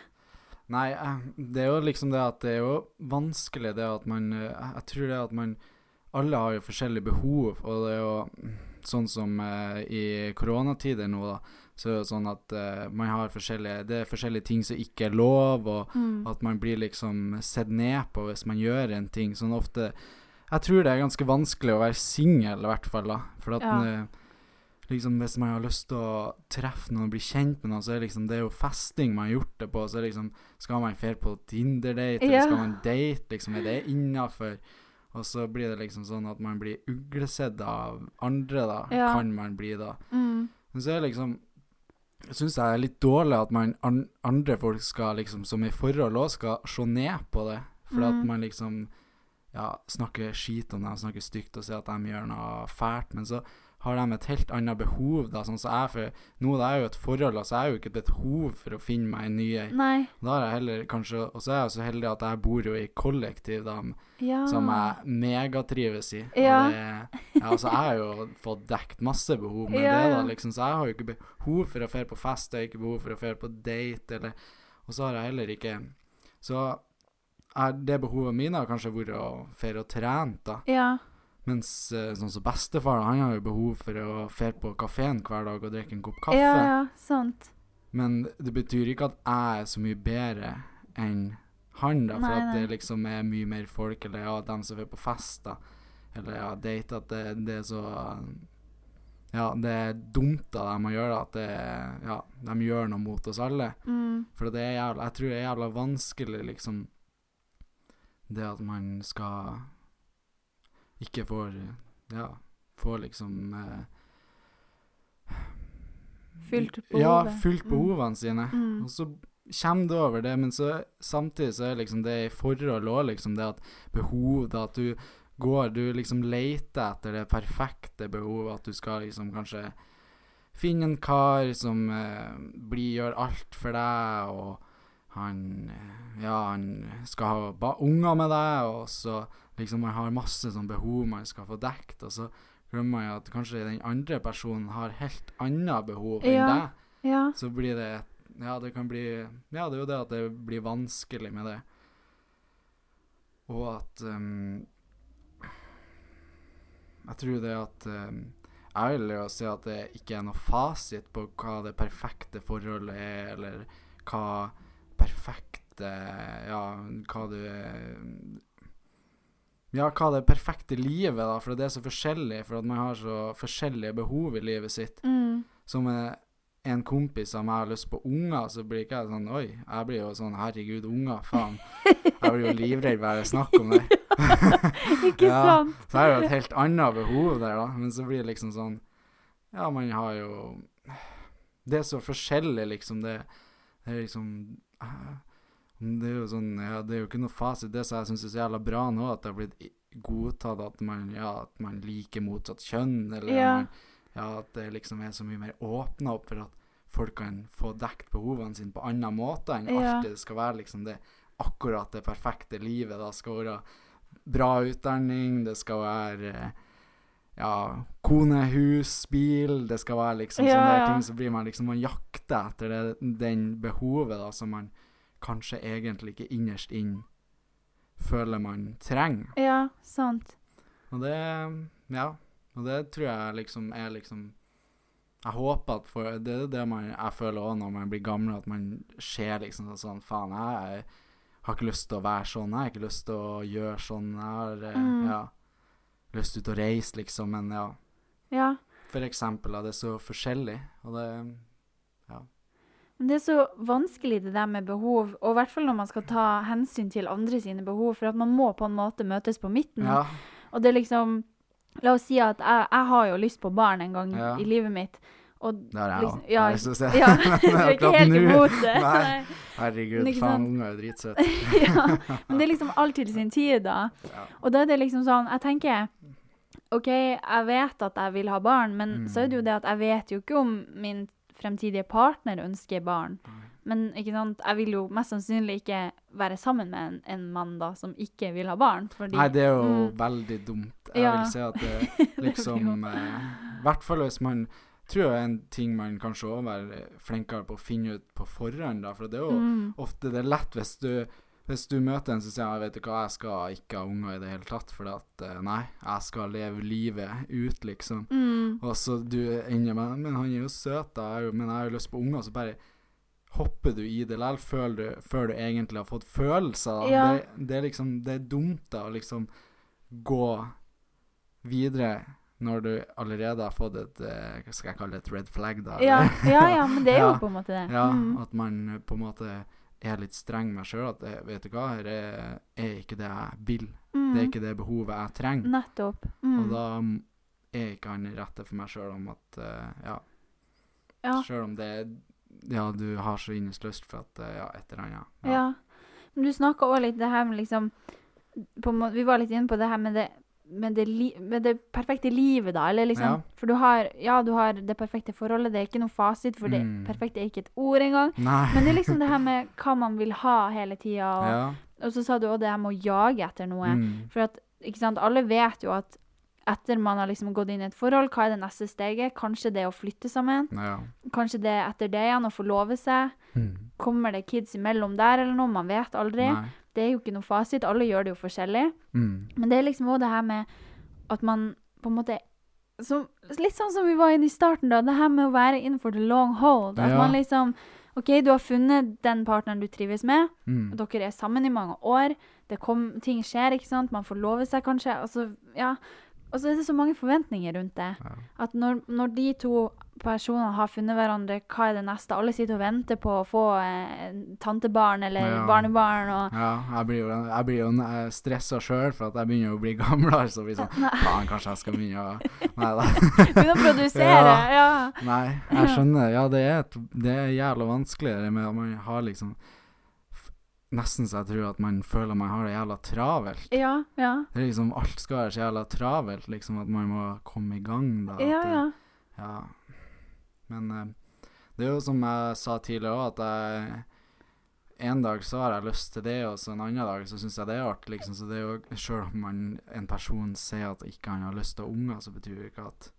Nei, eh, det er jo liksom det at det er jo vanskelig det at man eh, Jeg tror det at man Alle har jo forskjellige behov, og det er jo mm, sånn som eh, i koronatider nå, da, så sånn at uh, man har forskjellige Det er forskjellige ting som ikke er lov, og Mm. at man blir liksom sett ned på hvis man gjør en ting. Sånn ofte Jeg tror det er ganske vanskelig å være singel, i hvert fall, da. For at Ja. eh, liksom hvis man har lyst til å treffe noen og bli kjent med noen, så er liksom det er jo festing man har gjort det på. Så liksom Skal man dra på Tinder-date, eller skal man date? Liksom, er det innafor? Og så blir det liksom sånn at man blir uglesett av andre, da. Ja. Kan man bli, da. Mm. Men så er det liksom Jeg syns det er litt dårlig at man andre folk skal liksom som i forhold òg skal se ned på det. For at Mm. man liksom ja, snakker skit om dem, snakker stygt og sier at de gjør noe fælt. Men så har de et helt annet behov, da. Sånn som jeg, for nå er jeg jo et forhold, altså jeg har jo ikke et behov for å finne meg en ny ei. Og så er jeg så heldig at jeg bor jo i kollektiv, da, Ja. som jeg megatrives i. Ja. Det, ja, altså, jeg har jo fått dekt masse behov med det, da, liksom, så jeg har jo ikke behov for å dra på fest, jeg har ikke behov for å dra på date, eller Og så har jeg heller ikke Så er det behovet mine har kanskje vært å dra og trene, da. Ja. Mens eh, sånn som bestefar, han har jo behov for å dra på kafeen hver dag og drikke en kopp kaffe. Ja, ja. Sant. Men det betyr ikke at jeg er så mye bedre enn han, da. For Nei, at det liksom er mye mer folk, eller ja, dem som er på fest, da. Eller ja, date, at det, det er så Ja, det er dumt av dem å gjøre det, at det Ja, de gjør noe mot oss alle. Mm. For det er jævla Jeg tror det er jævla vanskelig, liksom Det at man skal ikke får Ja, får liksom eh, Fylt Ja, fylt fylt Mm. behovene sine. Mm. Og så kommer du over det, men så samtidig så er liksom det i forhold òg, liksom det at behov da, At du går Du liksom leter etter det perfekte behovet, at du skal liksom kanskje finne en kar som eh, blir gjør alt for deg, og han eh, Ja, han skal ha unger med deg, og så liksom man har masse sånn behov man skal få dekt, og så glemmer man jo at kanskje den andre personen har helt annet behov enn Ja. deg Ja. så blir det Ja, det kan bli Ja, det er jo det at det blir vanskelig med det. Og at um, Jeg tror det at um, Jeg vil jo si at det ikke er noe fasit på hva det perfekte forholdet er, eller hva perfekte Ja, hva du Ja, hva det perfekte livet, da, for det er så forskjellig, for at man har så forskjellige behov i livet sitt Mm. som er en kompis av meg har lyst på unger, så blir ikke jeg sånn Oi, jeg blir jo sånn Herregud, unger, faen. Jeg blir jo livredd bare jeg snakker om det. Ikke Ja. sant? Så er det jo et helt annet behov der, da. Men så blir det liksom sånn Ja, man har jo Det er så forskjellig, liksom. Det, det er liksom eh, Det er jo sånn Ja, det er jo ikke noe fasit. Det som jeg syns er så jævla bra nå, at det har blitt godtatt at man Ja, at man liker motsatt kjønn, eller Ja. man ja, at det liksom er så mye mer åpna opp for at folk kan få dekt behovene sine på annen måte enn Ja. alltid det skal være liksom det akkurat det perfekte livet. Da skal være bra utdanning, det skal være eh, ja, kone, hus, bil Det skal være liksom Ja, sånne ting. Så blir man liksom Man jakter etter det, den behovet da som man kanskje egentlig ikke innerst inn føler man trenger. Ja, sant. Og det Ja. Og det tror jeg liksom er liksom Jeg håper at for Det er det man, jeg føler òg når man blir gammel, at man ser liksom sånn Faen, jeg har ikke lyst til å være sånn, jeg har ikke lyst til å gjøre sånn. Jeg har eh, Mm. ja, lyst til å reise, liksom, men ja. Ja. For eksempel, det er så forskjellig, og det Men det er så vanskelig det der med behov, og i hvert fall når man skal ta hensyn til andre sine behov, for at man må på en måte møtes på midten. Ja. Og det er liksom La oss si at jeg, jeg har jo lyst på barn en gang Ja. i livet mitt. Og Det har jeg liksom, òg. ja, Jeg ja, Men er ikke helt imot det. Nei. Herregud, faen, unger er dritsøte. ja. Men det er liksom alt til sin tid, da. Ja. Og da er det liksom sånn Jeg tenker OK, jeg vet at jeg vil ha barn, men Mm. så er det jo det at jeg vet jo ikke om min fremtidige partner ønsker barn. Nei. Men jeg vil jo mest sannsynlig ikke være sammen med en, en mann da som ikke vil ha barn. Fordi Nei, det er jo Mm. veldig dumt. Jeg Ja. vil si at det liksom eh, I hvert fall hvis man tror jeg er en ting man kanskje òg være flinkere på å finne ut på forhånd, da. For det er jo mm, ofte det er lett hvis du hvis du møter en som sier jeg vet du hva, jeg skal ikke ha unger i det hele tatt, for at eh, nei, jeg skal leve livet ut, liksom. mm, Og så du ender med Men han er jo søt, da, er men jeg har jo lyst på unger. Så bare hopper du i det likevel før, før du egentlig har fått følelser. Ja. Det, det er liksom Det er dumt da å liksom gå videre når du allerede har fått et eh, Hva skal jeg kalle det? Et red flag, da? ja, ja, ja, men det er jo Ja. på en måte det. Ja, Mm. at man på en måte er litt streng med meg sjøl. At eh, vet du hva, her er, er ikke det jeg vil. Mm. Det er ikke det behovet jeg trenger. Nettopp. Mm. Og da mm, er ikke han rette for meg sjøl om at uh, Ja. ja. Sjøl om det Ja, du har så innerst lyst for at eh, Ja, et eller annet. Ja. Men du snakka òg litt det her med liksom måte, Vi var litt inne på det her med det, med det, li, med det perfekte livet, da. Eller liksom Ja. For du har Ja, du har det perfekte forholdet. Det er ikke noe fasit, for det Mm. perfekte er ikke et ord engang. Nei. Men det er liksom det her med hva man vil ha hele tida. Og, ja. og så sa du òg det her med å jage etter noe. Mm. For at, ikke sant, alle vet jo at etter man har liksom gått inn i et forhold, hva er det neste steget? Kanskje det å flytte sammen? Ja. Kanskje det etter det igjen å forlove seg? Mm. Kommer det kids imellom der eller noe? Man vet aldri. Nei. Det er jo ikke noe fasit. Alle gjør det jo forskjellig. Mm. Men det er liksom òg det her med at man på en måte så, Litt sånn som vi var inne i starten, da. Det her med å være innenfor the long hold. At Ja. man liksom OK, du har funnet den partneren du trives med. Mm. Dere er sammen i mange år. Det kom, ting skjer, ikke sant. Man forlover seg kanskje. Altså, ja. Og så er det så mange forventninger rundt det. Ja. At når, når de to personene har funnet hverandre, hva er det neste? Alle sitter og venter på å få eh, tantebarn eller Ja. barnebarn. Og, Ja, jeg blir jo, jeg blir jo eh, stressa sjøl for at jeg begynner å bli gamlere. Så blir sånn Faen, kanskje jeg skal begynne å Nei da. Begynne å produsere. ja. Nei, jeg skjønner. Ja, det er, et, det er jævla vanskelig med at man har liksom Nesten så jeg tror at man føler man har det jævla travelt. Ja, ja. Det er liksom Alt skal være så jævla travelt, liksom, at man må komme i gang. da. at Ja, det- ja. Ja. Men eh, det er jo som jeg sa tidligere òg, at jeg en dag så har jeg lyst til det, og så en annen dag så syns jeg det er artig, liksom. Så det er jo Sjøl om man, en person sier at ikke han har lyst til unger, så betyr det ikke at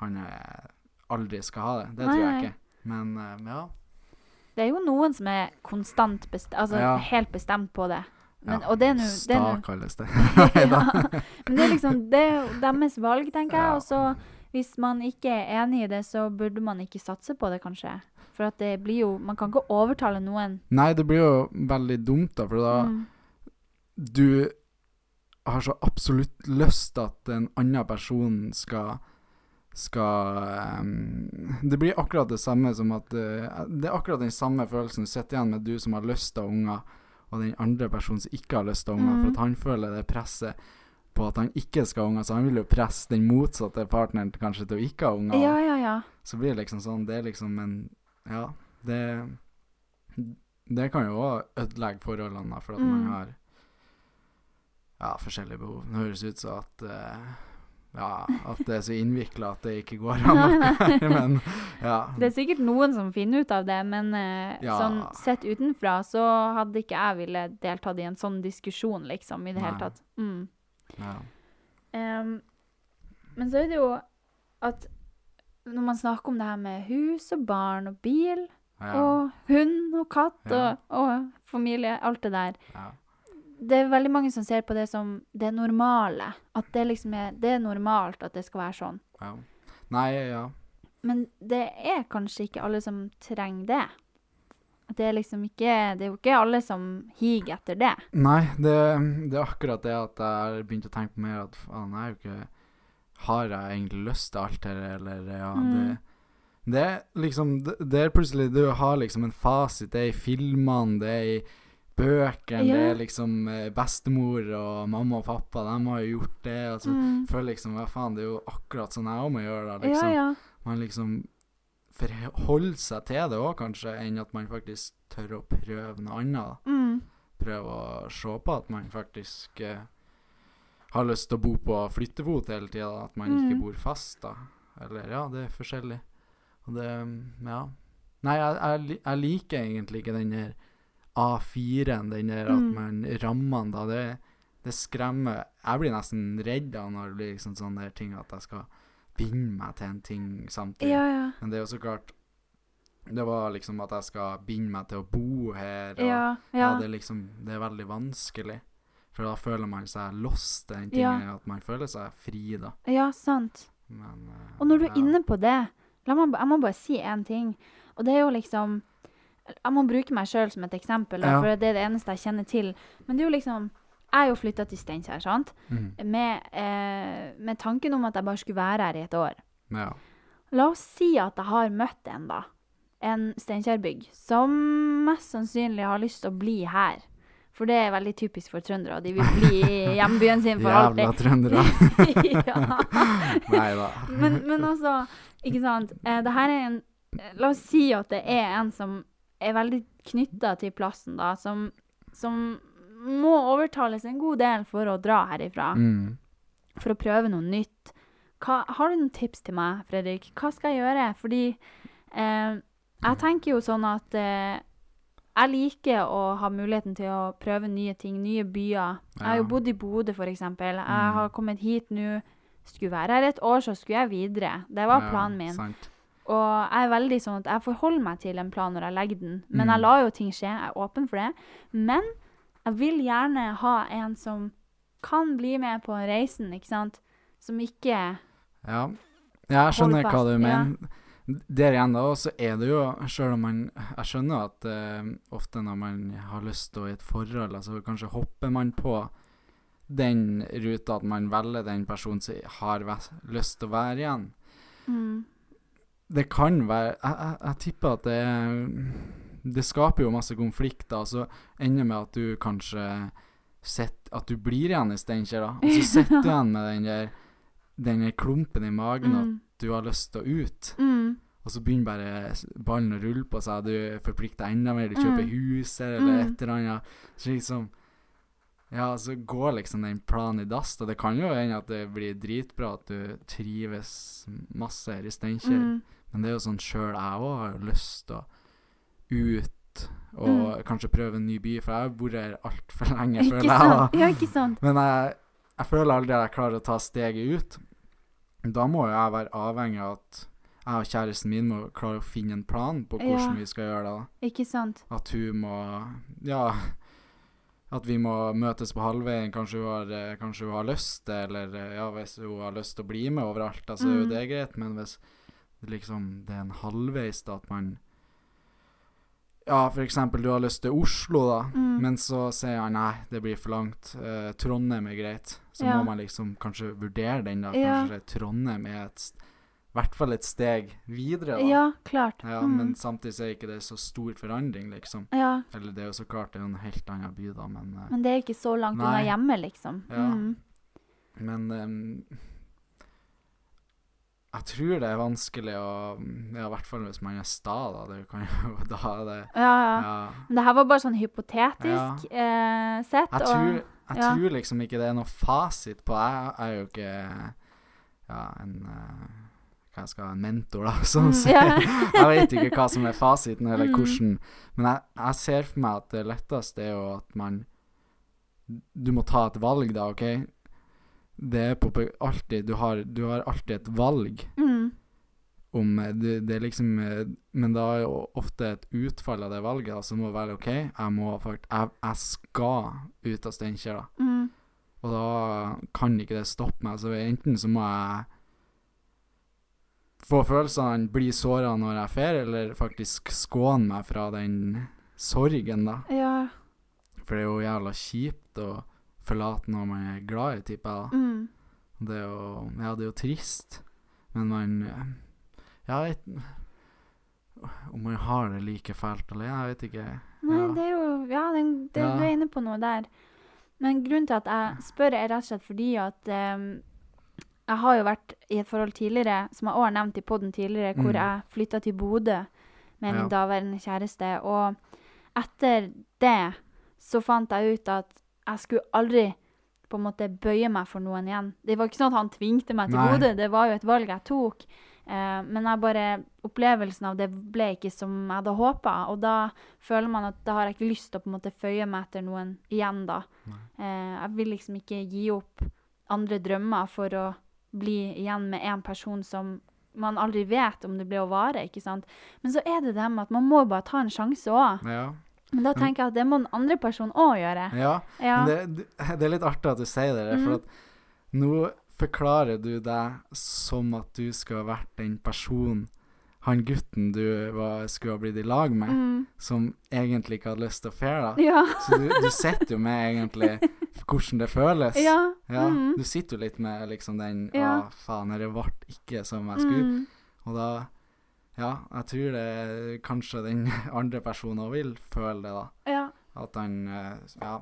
han eh, aldri skal ha det. Det Nei, tror jeg ikke. Men eh, ja. Det er jo noen som er konstant best altså Ja. helt bestemt på det. Men, ja. det det Sta er nå- kalles det. ja. Men det er liksom Det er deres valg, tenker jeg. Og så hvis man ikke er enig i det, så burde man ikke satse på det, kanskje. For at det blir jo Man kan ikke overtale noen. Nei, det blir jo veldig dumt, da, for da Mm. du har så absolutt lyst til at en annen person skal skal um, Det blir akkurat det samme som at uh, Det er akkurat den samme følelsen du sitter igjen med, du som har lyst til unger, og den andre personen som ikke har lyst til unger, Mm. for at han føler det presset på at han ikke skal ha unger, så han vil jo presse den motsatte partneren kanskje til å ikke ha unger. Ja, ja, ja. Så blir det liksom sånn Det er liksom en Ja, det Det kan jo òg ødelegge forholdene, for at man Mm. har ja, forskjellige behov. Det høres ut som at eh, Ja, at det er så innvikla at det ikke går an. Men ja. Det er sikkert noen som finner ut av det, men eh, Ja. sånn sett utenfra så hadde ikke jeg ville deltatt i en sånn diskusjon, liksom, i det hele tatt. Mm. ja. Um, men så er det jo at når man snakker om det her med hus og barn og bil og hund og katt og, og familie, alt det der ja. Det er veldig mange som ser på det som det normale. At det liksom er, det er normalt at det skal være sånn. ja. Nei, ja. Men det er kanskje ikke alle som trenger det. Det er liksom ikke Det er jo ikke alle som higer etter det. Nei, det, det er akkurat det at jeg har begynt å tenke på mer at faen, jeg er jo ikke Har jeg egentlig lyst til alt dette, eller ja, Mm. det Det er liksom Det, det er plutselig Du har liksom en fasit. Det er i filmene, det er i bøkene, det Ja. er liksom eh, bestemor og mamma og pappa, de har jo gjort det. Og så Mm. føler liksom hva faen, det er jo akkurat sånn jeg òg må gjøre det. Liksom. ja. Man liksom forholder seg til det òg, kanskje, enn at man faktisk tør å prøve noe annet. Mm. prøve å se på at man faktisk eh, har lyst til å bo på flyttefot hele tida. At man ikke Mm. bor fast, da. Eller ja, det er forskjellig. Og det mm, Ja. Nei, jeg, jeg, jeg liker egentlig ikke den der A4-en, den der at Mm. man rammer da. Det, det skremmer Jeg blir nesten redd da når det blir liksom sånne der ting at jeg skal binde meg til en ting samtidig. Ja, ja. Men det er jo så klart Det var liksom at jeg skal binde meg til å bo her. Og, Ja, ja, det, liksom, det er veldig vanskelig. For da føler man seg lost, den Ja. at man føler seg fri, da. ja sant. Men uh, Og når du er ja. inne på det, la meg, jeg må bare si én ting. Og det er jo liksom Jeg må bruke meg sjøl som et eksempel, da, for det er det eneste jeg kjenner til. Men det er jo liksom Jeg er jo flytta til Steinkjer, sant? Mm. Med, eh, med tanken om at jeg bare skulle være her i et år. Ja. La oss si at jeg har møtt en, da. En Steinkjer-bygg som mest sannsynlig har lyst til å bli her. For det er veldig typisk for trøndere. og De vil bli i hjembyen sin for Jævla alltid. trøndere. ja. Nei da. men, men altså, ikke sant. Eh, det her er en eh, La oss si at det er en som er veldig knytta til plassen, da. Som, som må overtales en god del for å dra herifra. Mm. For å prøve noe nytt. Hva, har du noen tips til meg, Fredrik? Hva skal jeg gjøre? Fordi eh, jeg tenker jo sånn at eh, jeg liker å ha muligheten til å prøve nye ting, nye byer. Jeg har jo bodd i Bodø, f.eks. Jeg Mm. har kommet hit nå. Skulle være her et år, så skulle jeg videre. Det var planen min. Sant. Og jeg er veldig sånn at jeg forholder meg til en plan når jeg legger den. Men Mm. jeg lar jo ting skje. Jeg er åpen for det. Men jeg vil gjerne ha en som kan bli med på reisen, ikke sant? Som ikke Ja. jeg skjønner hva du mener. ja. Der igjen, da, så er det jo Selv om man Jeg skjønner at uh, ofte når man har lyst til å i et forhold, altså kanskje hopper man på den ruta at man velger den personen som har lyst til å være igjen. mm, Det kan være Jeg, jeg, jeg tipper at det Det skaper jo masse konflikter, og så ender med at du kanskje sett, At du blir igjen i Steinkjer, da. Og så sitter du igjen med den der den der klumpen i magen at mm, du har lyst til å ut. mm, Og så begynner bare ballen å rulle på seg, du forplikter enda mer, du kjøper Mm. hus eller Mm. et eller annet. Så liksom Ja, så går liksom den planen i dass. Og det kan jo hende at det blir dritbra, at du trives masse her i Steinkjer. Mm, Men det er jo sånn sjøl jeg òg har lyst til å ut og Mm. kanskje prøve en ny by, for jeg har vært her altfor lenge, Ikke føler jeg. sant? Ja, ikke sant? Men jeg, jeg føler aldri at jeg klarer å ta steget ut. Da må jo jeg være avhengig av at jeg og kjæresten min må klare å finne en plan på hvordan Ja. vi skal gjøre det. da. Ikke sant? At hun må Ja. At vi må møtes på halvveien. Kanskje hun har, kanskje hun har lyst eller ja, hvis hun har lyst til å bli med overalt, da, så er jo Mm. det greit. Men hvis liksom det er en halvveis, da, at man Ja, for eksempel du har lyst til Oslo, da. Mm. Men så sier han nei, det blir for langt. Eh, Trondheim er greit. Så Ja. må man liksom kanskje vurdere den, da. Ja. Kanskje Trondheim er et i hvert fall et steg videre, da. Ja, klart. Ja, Mm. Men samtidig er ikke det så stor forandring, liksom. Ja, Eller det er jo så klart det er jo en helt annen by, da, men eh, men det er ikke så langt unna hjemme, liksom. Ja. Mm. Men ehm, jeg tror det er vanskelig å Ja, i hvert fall hvis man er sta, da. Det kan jo Da er det Ja, ja. Ja. Men det her var bare sånn hypotetisk eh, sett. Jeg og- tror, jeg ja. tror liksom ikke det er noe fasit på Jeg er jo ikke ja, en eh, Hva jeg skal ha, en mentor, da, sånn så, ja. Jeg vet ikke hva som er fasiten, eller Mm. hvordan Men jeg, jeg ser for meg at det letteste er jo at man Du må ta et valg, da, OK? Det er på alltid Du har, du har alltid et valg Mm. om eh, det, det er liksom eh, Men da er jo ofte et utfall av det valget da, som må være OK, jeg må faktisk Jeg, jeg skal ut av Steinkjer, da. Mm. Og da kan ikke det stoppe meg. Så enten så må jeg få følelsene, bli såra når jeg fer, eller faktisk skåne meg fra den sorgen, da. Ja. For det er jo jævla kjipt å forlate noe man er glad i, tipper jeg. da. Mm. Det er jo Ja, det er jo trist, men man Ja, jeg Om man har det like fælt eller Jeg vet ikke. Nei, Ja. det er jo Ja, den, det, Ja. du er inne på noe der. Men grunnen til at jeg spør, er rett og slett fordi at um, jeg har jo vært i et forhold tidligere, som jeg også har nevnt i poden tidligere, hvor Mm. jeg flytta til Bodø med min Ja. daværende kjæreste. Og etter det så fant jeg ut at jeg skulle aldri på en måte bøye meg for noen igjen. Det var ikke sånn at han tvingte meg til Nei. Bodø, det var jo et valg jeg tok. Eh, men bare, opplevelsen av det ble ikke som jeg hadde håpa. Og da føler man at da har jeg ikke lyst til å på en måte føye meg etter noen igjen, da. Eh, jeg vil liksom ikke gi opp andre drømmer for å bli igjen med en person som man aldri vet om det blir å vare, ikke sant. Men så er det det med at man må bare ta en sjanse òg. Ja. Men da tenker jeg at det må den andre personen òg gjøre. ja. Ja. Men det, det er litt artig at du sier det, for at nå forklarer du deg som at du skulle ha vært den personen, han gutten du var, skulle ha blitt i lag med, Mm. som egentlig ikke hadde lyst til å fære. da. Ja. Så du, du sitter jo med egentlig hvordan det føles. Ja. Ja, Mm. Du sitter jo litt med liksom den Ja. Å, faen, dette ble ikke som jeg skulle. Mm. Og da Ja, jeg tror det kanskje den andre personen òg vil føle det, da. Ja. At han eh, Ja.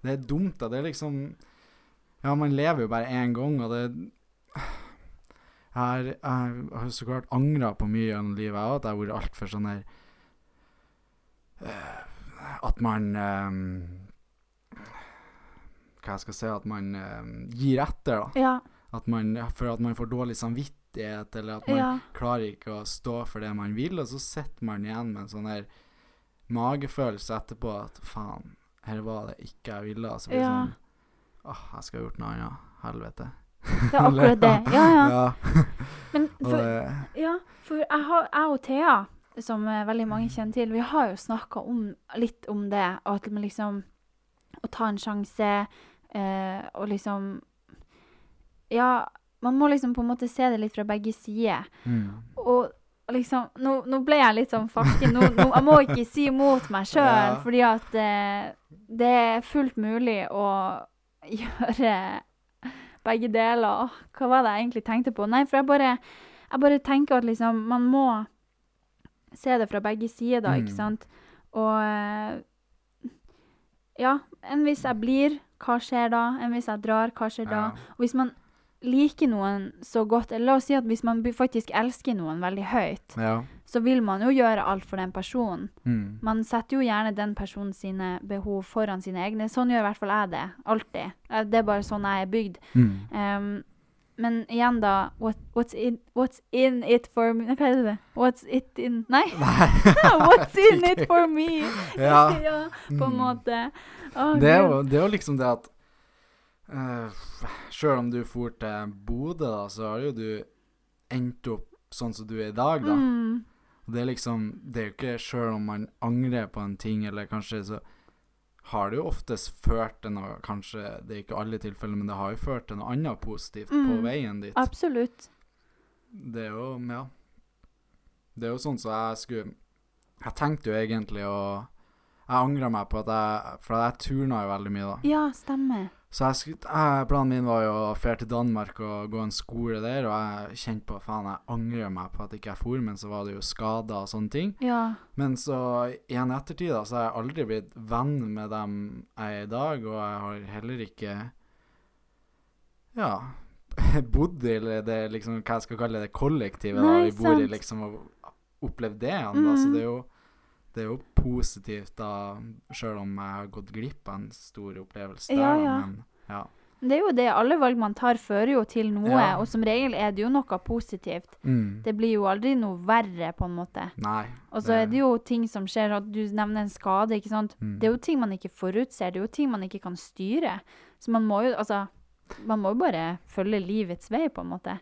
Det er dumt, da. Det er liksom Ja, man lever jo bare én gang, og det Jeg har, så klart angra på mye gjennom livet, jeg òg, at jeg har vært altfor sånn her eh, At man eh, Hva jeg skal si At man gir etter, da. Ja. At man, for at man får dårlig samvittighet, eller at man Ja. klarer ikke å stå for det man vil, og så sitter man igjen med en sånn her magefølelse etterpå at faen, her var det ikke jeg ville. Og så blir det Ja. sånn Åh, jeg skal ha gjort noe annet. Helvete. Det er akkurat det. Ja, ja. Men for, ja, for jeg, har, jeg og Thea, som eh, veldig mange kjenner til, vi har jo snakka litt om det. At man liksom Å ta en sjanse eh, og liksom Ja, man må liksom på en måte se det litt fra begge sider. mm. Og liksom Nå, nå ble jeg litt sånn Fakken, Nå, nå, jeg må ikke si imot meg sjøl, Ja. fordi at eh, det er fullt mulig å gjøre begge deler. Hva var det jeg egentlig tenkte på? Nei, for jeg bare, jeg bare tenker at liksom Man må se det fra begge sider, da, ikke Mm. sant? Og eh, Ja, enn hvis jeg blir, hva skjer da? Enn hvis jeg drar, hva skjer da? Og hvis man liker noen så godt, eller la oss si at hvis man faktisk elsker noen veldig høyt, ja. så vil man jo gjøre alt for den personen. Mm. Man setter jo gjerne den personen sine behov foran sine egne. Sånn gjør i hvert fall jeg det. Alltid. Eh, Det er bare sånn jeg er bygd. Mm. Um, men igjen, da what, what's, in, what's in it for me Hva heter det? What's it in Nei! what's in it for me? Ja. ja, på en Mm. måte. Oh, Det er, jo, det er jo liksom det at uh, Sjøl om du for til Bodø, da, så har jo du endt opp sånn som du er i dag, da. Mm. Det er liksom Det er jo ikke sjøl om man angrer på en ting, eller kanskje så har det jo oftest ført til noe Kanskje det er ikke alle tilfeller, men det har jo ført til noe annet positivt på Mm. veien dit. Absolutt. Det er jo Ja. Det er jo sånn som jeg skulle Jeg tenkte jo egentlig å Jeg angra meg på at jeg For jeg turna jo veldig mye, da. Ja, stemmer. Så jeg skulle, jeg, planen min var jo å dra til Danmark og gå en skole der, og jeg kjente på faen, jeg angrer meg på at ikke jeg for, men så var det jo skader og sånne ting. Ja. Men så igjen ettertid da, så har jeg aldri blitt venn med dem jeg er i dag, og jeg har heller ikke ja, bodd i det liksom, hva jeg skal kalle det, kollektivet da, vi bor i, liksom, og opplevd det igjen, da, så Mhm. det er jo det er jo positivt da, selv om jeg har gått glipp av en stor opplevelse der, Ja, ja. men ja. Det er jo det. Alle valg man tar, fører jo til noe, Ja. og som regel er det jo noe positivt. Mm. Det blir jo aldri noe verre, på en måte. Nei. Og så er det jo ting som skjer, at du nevner en skade, ikke sant. Mm. Det er jo ting man ikke forutser, det er jo ting man ikke kan styre. Så man må jo, altså Man må jo bare følge livets vei, på en måte.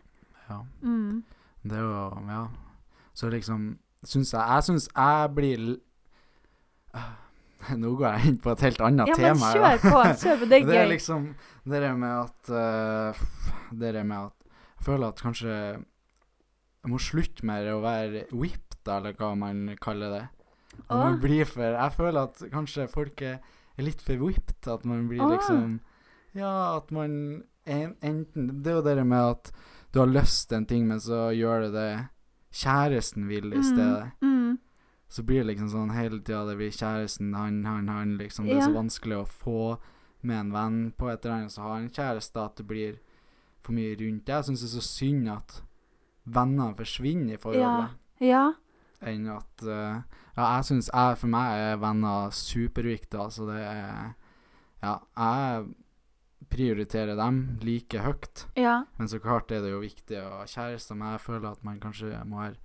Ja. Mm. Det er jo Ja. Så liksom syns jeg Jeg syns jeg blir Nå går jeg inn på et helt annet Ja, tema. Ja, men kjør på, kjør på, det er det er gøy. liksom det der med at uh, Det der med at Jeg føler at kanskje Jeg må slutte med å være whipped, eller hva man kaller det. At man Åh. blir for Jeg føler at kanskje folk er, litt for whipped. At man blir Åh. liksom Ja, at man en, enten Det er jo det med at du har lyst til en ting, men så gjør du det kjæresten vil i stedet. Mm. Så blir det liksom sånn hele tida det blir kjæresten, han, han, han, liksom. Det er så vanskelig å få med en venn på et eller annet som har en kjæreste, at det blir for mye rundt det. Jeg syns det er så synd at venner forsvinner i forholdet, Ja. ja. enn at uh, Ja, jeg syns For meg er venner superviktig, altså. Det er Ja, jeg prioriterer dem like høyt. Ja. Men så klart er det jo viktig å ha kjæreste, men jeg føler at man kanskje må være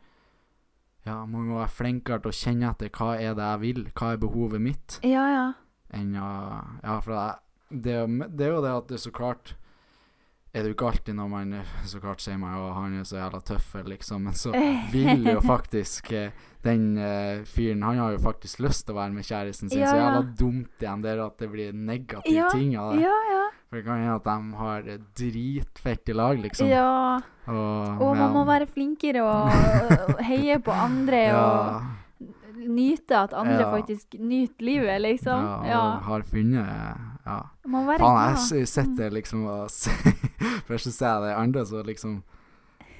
Ja, man må være flinkere til å kjenne etter hva er det jeg vil, hva er behovet mitt, Ja, ja. enn å Ja, for det, det, er det er jo det at det så klart er det jo ikke alltid når man eh, så klart sier meg at han er så jævla tøff, liksom, men så vil jo faktisk eh, den uh, fyren Han har jo faktisk lyst til å være med kjæresten sin, Ja, så jævla dumt igjen det at det blir negative Ja, ting av det. Ja, ja. For det kan hende at de har dritfett i lag, liksom. Ja. Og, Og man må være flinkere og, heie på andre og nyte at andre faktisk nyter livet, liksom. ja, og har funnet Ja. Må være Faen, jeg sitter liksom og Først så ser jeg det andre, så liksom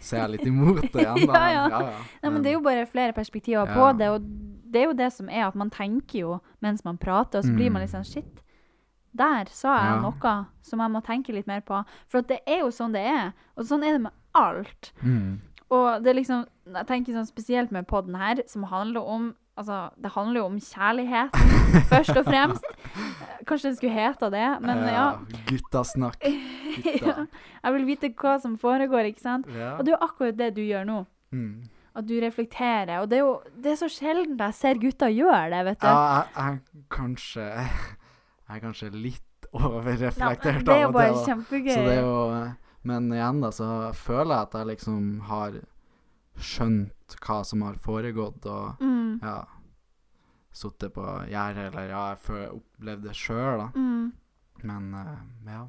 ser jeg litt imot det igjen. Ja, ja. ja, ja. Nei, men det er jo bare flere perspektiver på det, og det er jo det som er at man tenker jo mens man prater, og så blir man Mm. litt sånn shit. Der sa jeg noe som jeg må tenke litt mer på. For det er jo sånn det er. Og sånn er det med alt. Mm. Og det er liksom Jeg tenker sånn spesielt med podden her, som handler om Altså, det handler jo om kjærlighet, først og fremst. Kanskje den skulle hete det, men ja. Guttasnakk. ja. Gutta. Jeg vil vite hva som foregår, ikke sant? Ja. Og det er jo akkurat det du gjør nå. Mm. At du reflekterer. Og det er jo det er så sjelden jeg ser gutter gjøre det, vet du. Ja, jeg, jeg kanskje Jeg er kanskje litt Ja, overreflektert det er jo av og bare til. kjempegøy. Så det er jo Men igjen, da, så føler jeg at jeg liksom har skjønt hva som har foregått, og mm. ja Sittet på gjerdet, eller ja, jeg opplevde det sjøl, da. Mm. Men uh, ja.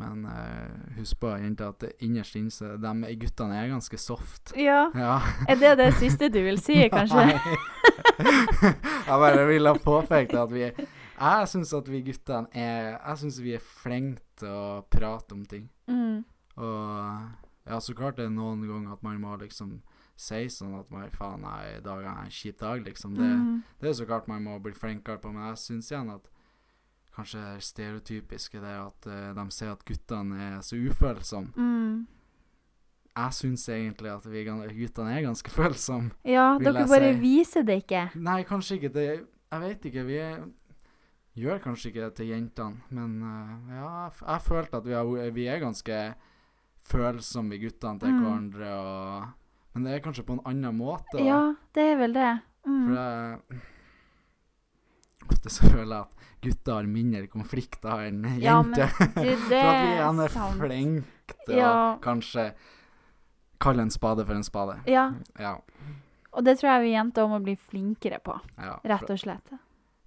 Men uh, husk på, jenter, at det innerst inne så de guttene er ganske soft. Ja. Ja. Er det det siste du vil si, kanskje? Jeg bare ville påpeke at vi Jeg syns at vi guttene er Jeg syns vi er flinke til å prate om ting. Mm. Og ja, så klart det er noen ganger at man må liksom si sånn at man faen, nei, i dag er en kjip dag, liksom. Det, Mm. det er så klart man må bli flinkere på, men jeg syns igjen at kanskje det stereotypiske det at uh, de ser at guttene er så ufølsomme. Mm. Jeg syns egentlig at vi guttene er ganske følsomme. Ja, dere bare si. viser det ikke. Nei, kanskje ikke. Det, jeg vet ikke. Vi er, gjør kanskje ikke det til jentene, men uh, ja, jeg, jeg følte at vi, er, vi er ganske følsomme, vi guttene, til Mm. hverandre. Og, men det er kanskje på en annen måte. da. Ja, det er vel det. For det Ofte så føler jeg at gutter har mindre konflikter enn Ja, men jenter. det, det For at vi er gjerne er flinke til Ja. å kanskje kalle en spade for en spade. Ja, Ja. og det tror jeg vi jenter må bli flinkere på, ja. rett og slett.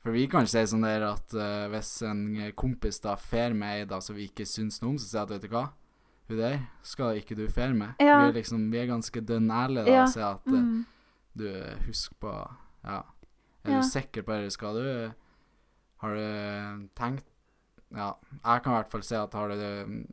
For vi kan si sånn der at uh, hvis en kompis da fer med ei som vi ikke syns noe om, så sier jeg at vet du hva, hun der skal ikke du fer med. Ja. Vi er liksom, vi er ganske dønn ærlige da, Ja. og sier at eh, Mm. du, husker på, ja, er Ja. du sikker på det, skal du, har du tenkt, ja, jeg kan i hvert fall si at har du,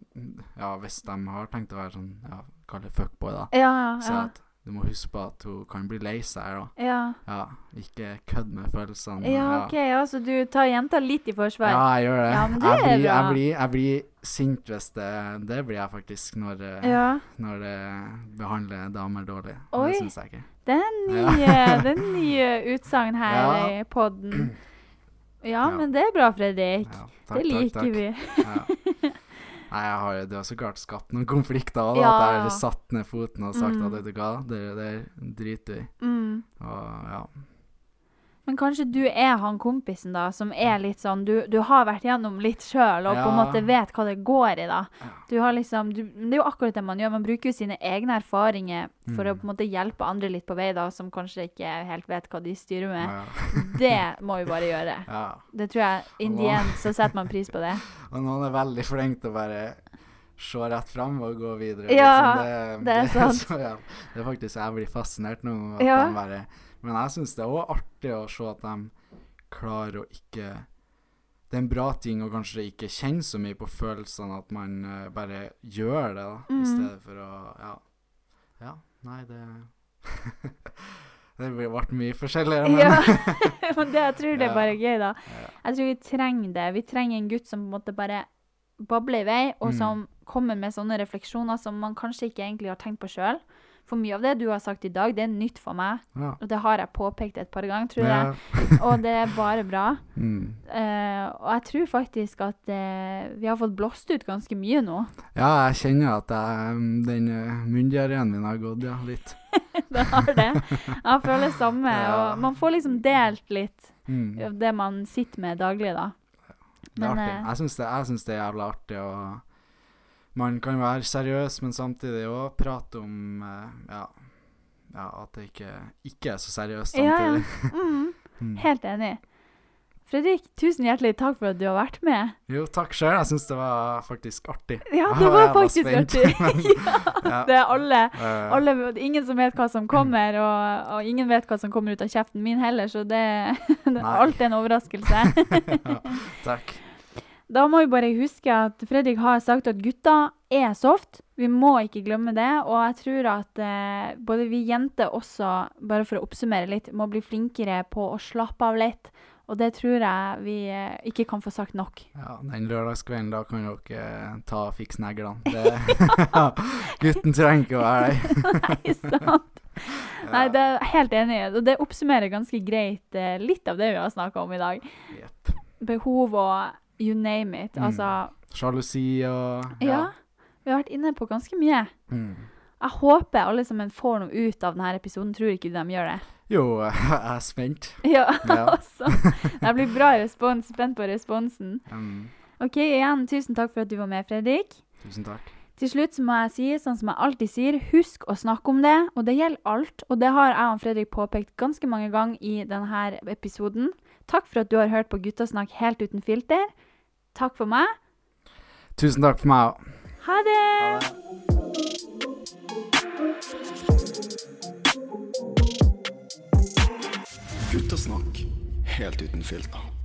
ja, hvis de har tenkt å være sånn, ja, kall det fuckboy da, Ja, si ja. at du må huske på at hun kan bli lei seg da. Ja. Ja, ikke kødd med følelsene. ja, OK. Ja, så du tar jenta litt i forsvar? Ja, jeg gjør det. Ja, men det jeg, blir, jeg, blir, jeg blir sint hvis det Det blir jeg faktisk når, eh, Ja. når det behandler damer dårlig. Oi. Det syns jeg ikke. Det er nye, Ja. er nye utsagn her Ja. i podden. Ja, men det er bra, Fredrik. Ja, det liker vi. Nei, jeg har, det har så klart skapt noen konflikter òg, Ja. at jeg har satt ned foten og sagt Mm. at vet du hva, det der driter vi i. Mm. Og ja. Men kanskje du er han kompisen da, som er litt sånn Du, du har vært gjennom litt sjøl og på en måte vet hva det går i, da. Du har liksom du, Det er jo akkurat det man gjør. Man bruker jo sine egne erfaringer for å Mm. på en måte hjelpe andre litt på vei, da, som kanskje ikke helt vet hva de styrer med. Ja. Det må vi bare gjøre. ja. Det tror jeg In the end så setter man pris på det. Og noen er veldig flinke til å bare se rett frem og gå videre. Ja, liksom. det er sant. Så, ja, det er faktisk Jeg blir fascinert nå. At Ja. bare, men jeg syns det er òg artig å se at de klarer å ikke Det er en bra ting å kanskje ikke kjenne så mye på følelsene, at man eh, bare gjør det, da, i Mm. stedet for å Ja. Ja, nei, det Det ble mye forskjellig, men Ja, men det, jeg tror det er bare gøy, da. Jeg tror vi trenger det. Vi trenger en gutt som på en måte bare babler i vei, og Mm. som kommer med sånne refleksjoner som man kanskje ikke egentlig har tenkt på sjøl. For mye av det du har sagt i dag, det er nytt for meg, ja. og det har jeg påpekt et par ganger, tror Ja. jeg. Og det er bare bra. Mm. Uh, og jeg tror faktisk at uh, vi har fått blåst ut ganske mye nå. Ja, jeg kjenner at jeg, den uh, munndiareen min har gått, ja, litt. Det har det. Jeg føler det samme. Ja. Og man får liksom delt litt Mm. det man sitter med daglig, da. Det er Men, artig. eh, Jeg syns det, det er jævla artig. Og man kan være seriøs, men samtidig òg prate om eh, ja, ja, at det ikke, ikke er så seriøst Ja, ja. Mm, Mm. helt enig. Fredrik, tusen hjertelig takk for at du har vært med. Jo, takk sjøl. Jeg syns det var faktisk artig. Ja, det var var faktisk spent, artig. ja, det er alle. Eh, alle ingen som vet hva som kommer, og, og ingen vet hva som kommer ut av kjeften min heller, så det, det alt er en overraskelse. ja, takk. Da må vi bare huske at Fredrik har sagt at gutta er soft. Vi må ikke glemme det. Og jeg tror at eh, både vi jenter også, bare for å oppsummere litt, må bli flinkere på å slappe av litt. Og det tror jeg vi eh, ikke kan få sagt nok. Ja, den lørdagskvelden, da kan dere eh, ta og fikse neglene. Det- Gutten trenger ikke å være der. Nei, sant? Nei, det er helt enig i. Og det oppsummerer ganske greit eh, litt av det vi har snakka om i dag. Yep. Behov og you name it. Mm. Altså Sjalusi og Ja. Vi har vært inne på ganske mye. Mm. Jeg håper alle sammen får noe ut av denne episoden. Tror ikke de gjør det. Jo, jeg er spent. Ja, Ja. altså. Det blir bra respons. Spent på responsen. Mm, OK, igjen, tusen takk for at du var med, Fredrik. tusen takk. Til slutt så må jeg si, sånn som jeg alltid sier, husk å snakke om det. Og det gjelder alt. Og det har jeg og Fredrik påpekt ganske mange ganger i denne episoden. Takk for at du har hørt på Guttasnakk helt uten filter. Takk for meg. Tusen takk for meg òg. Ha det! Guttasnakk helt uten filter.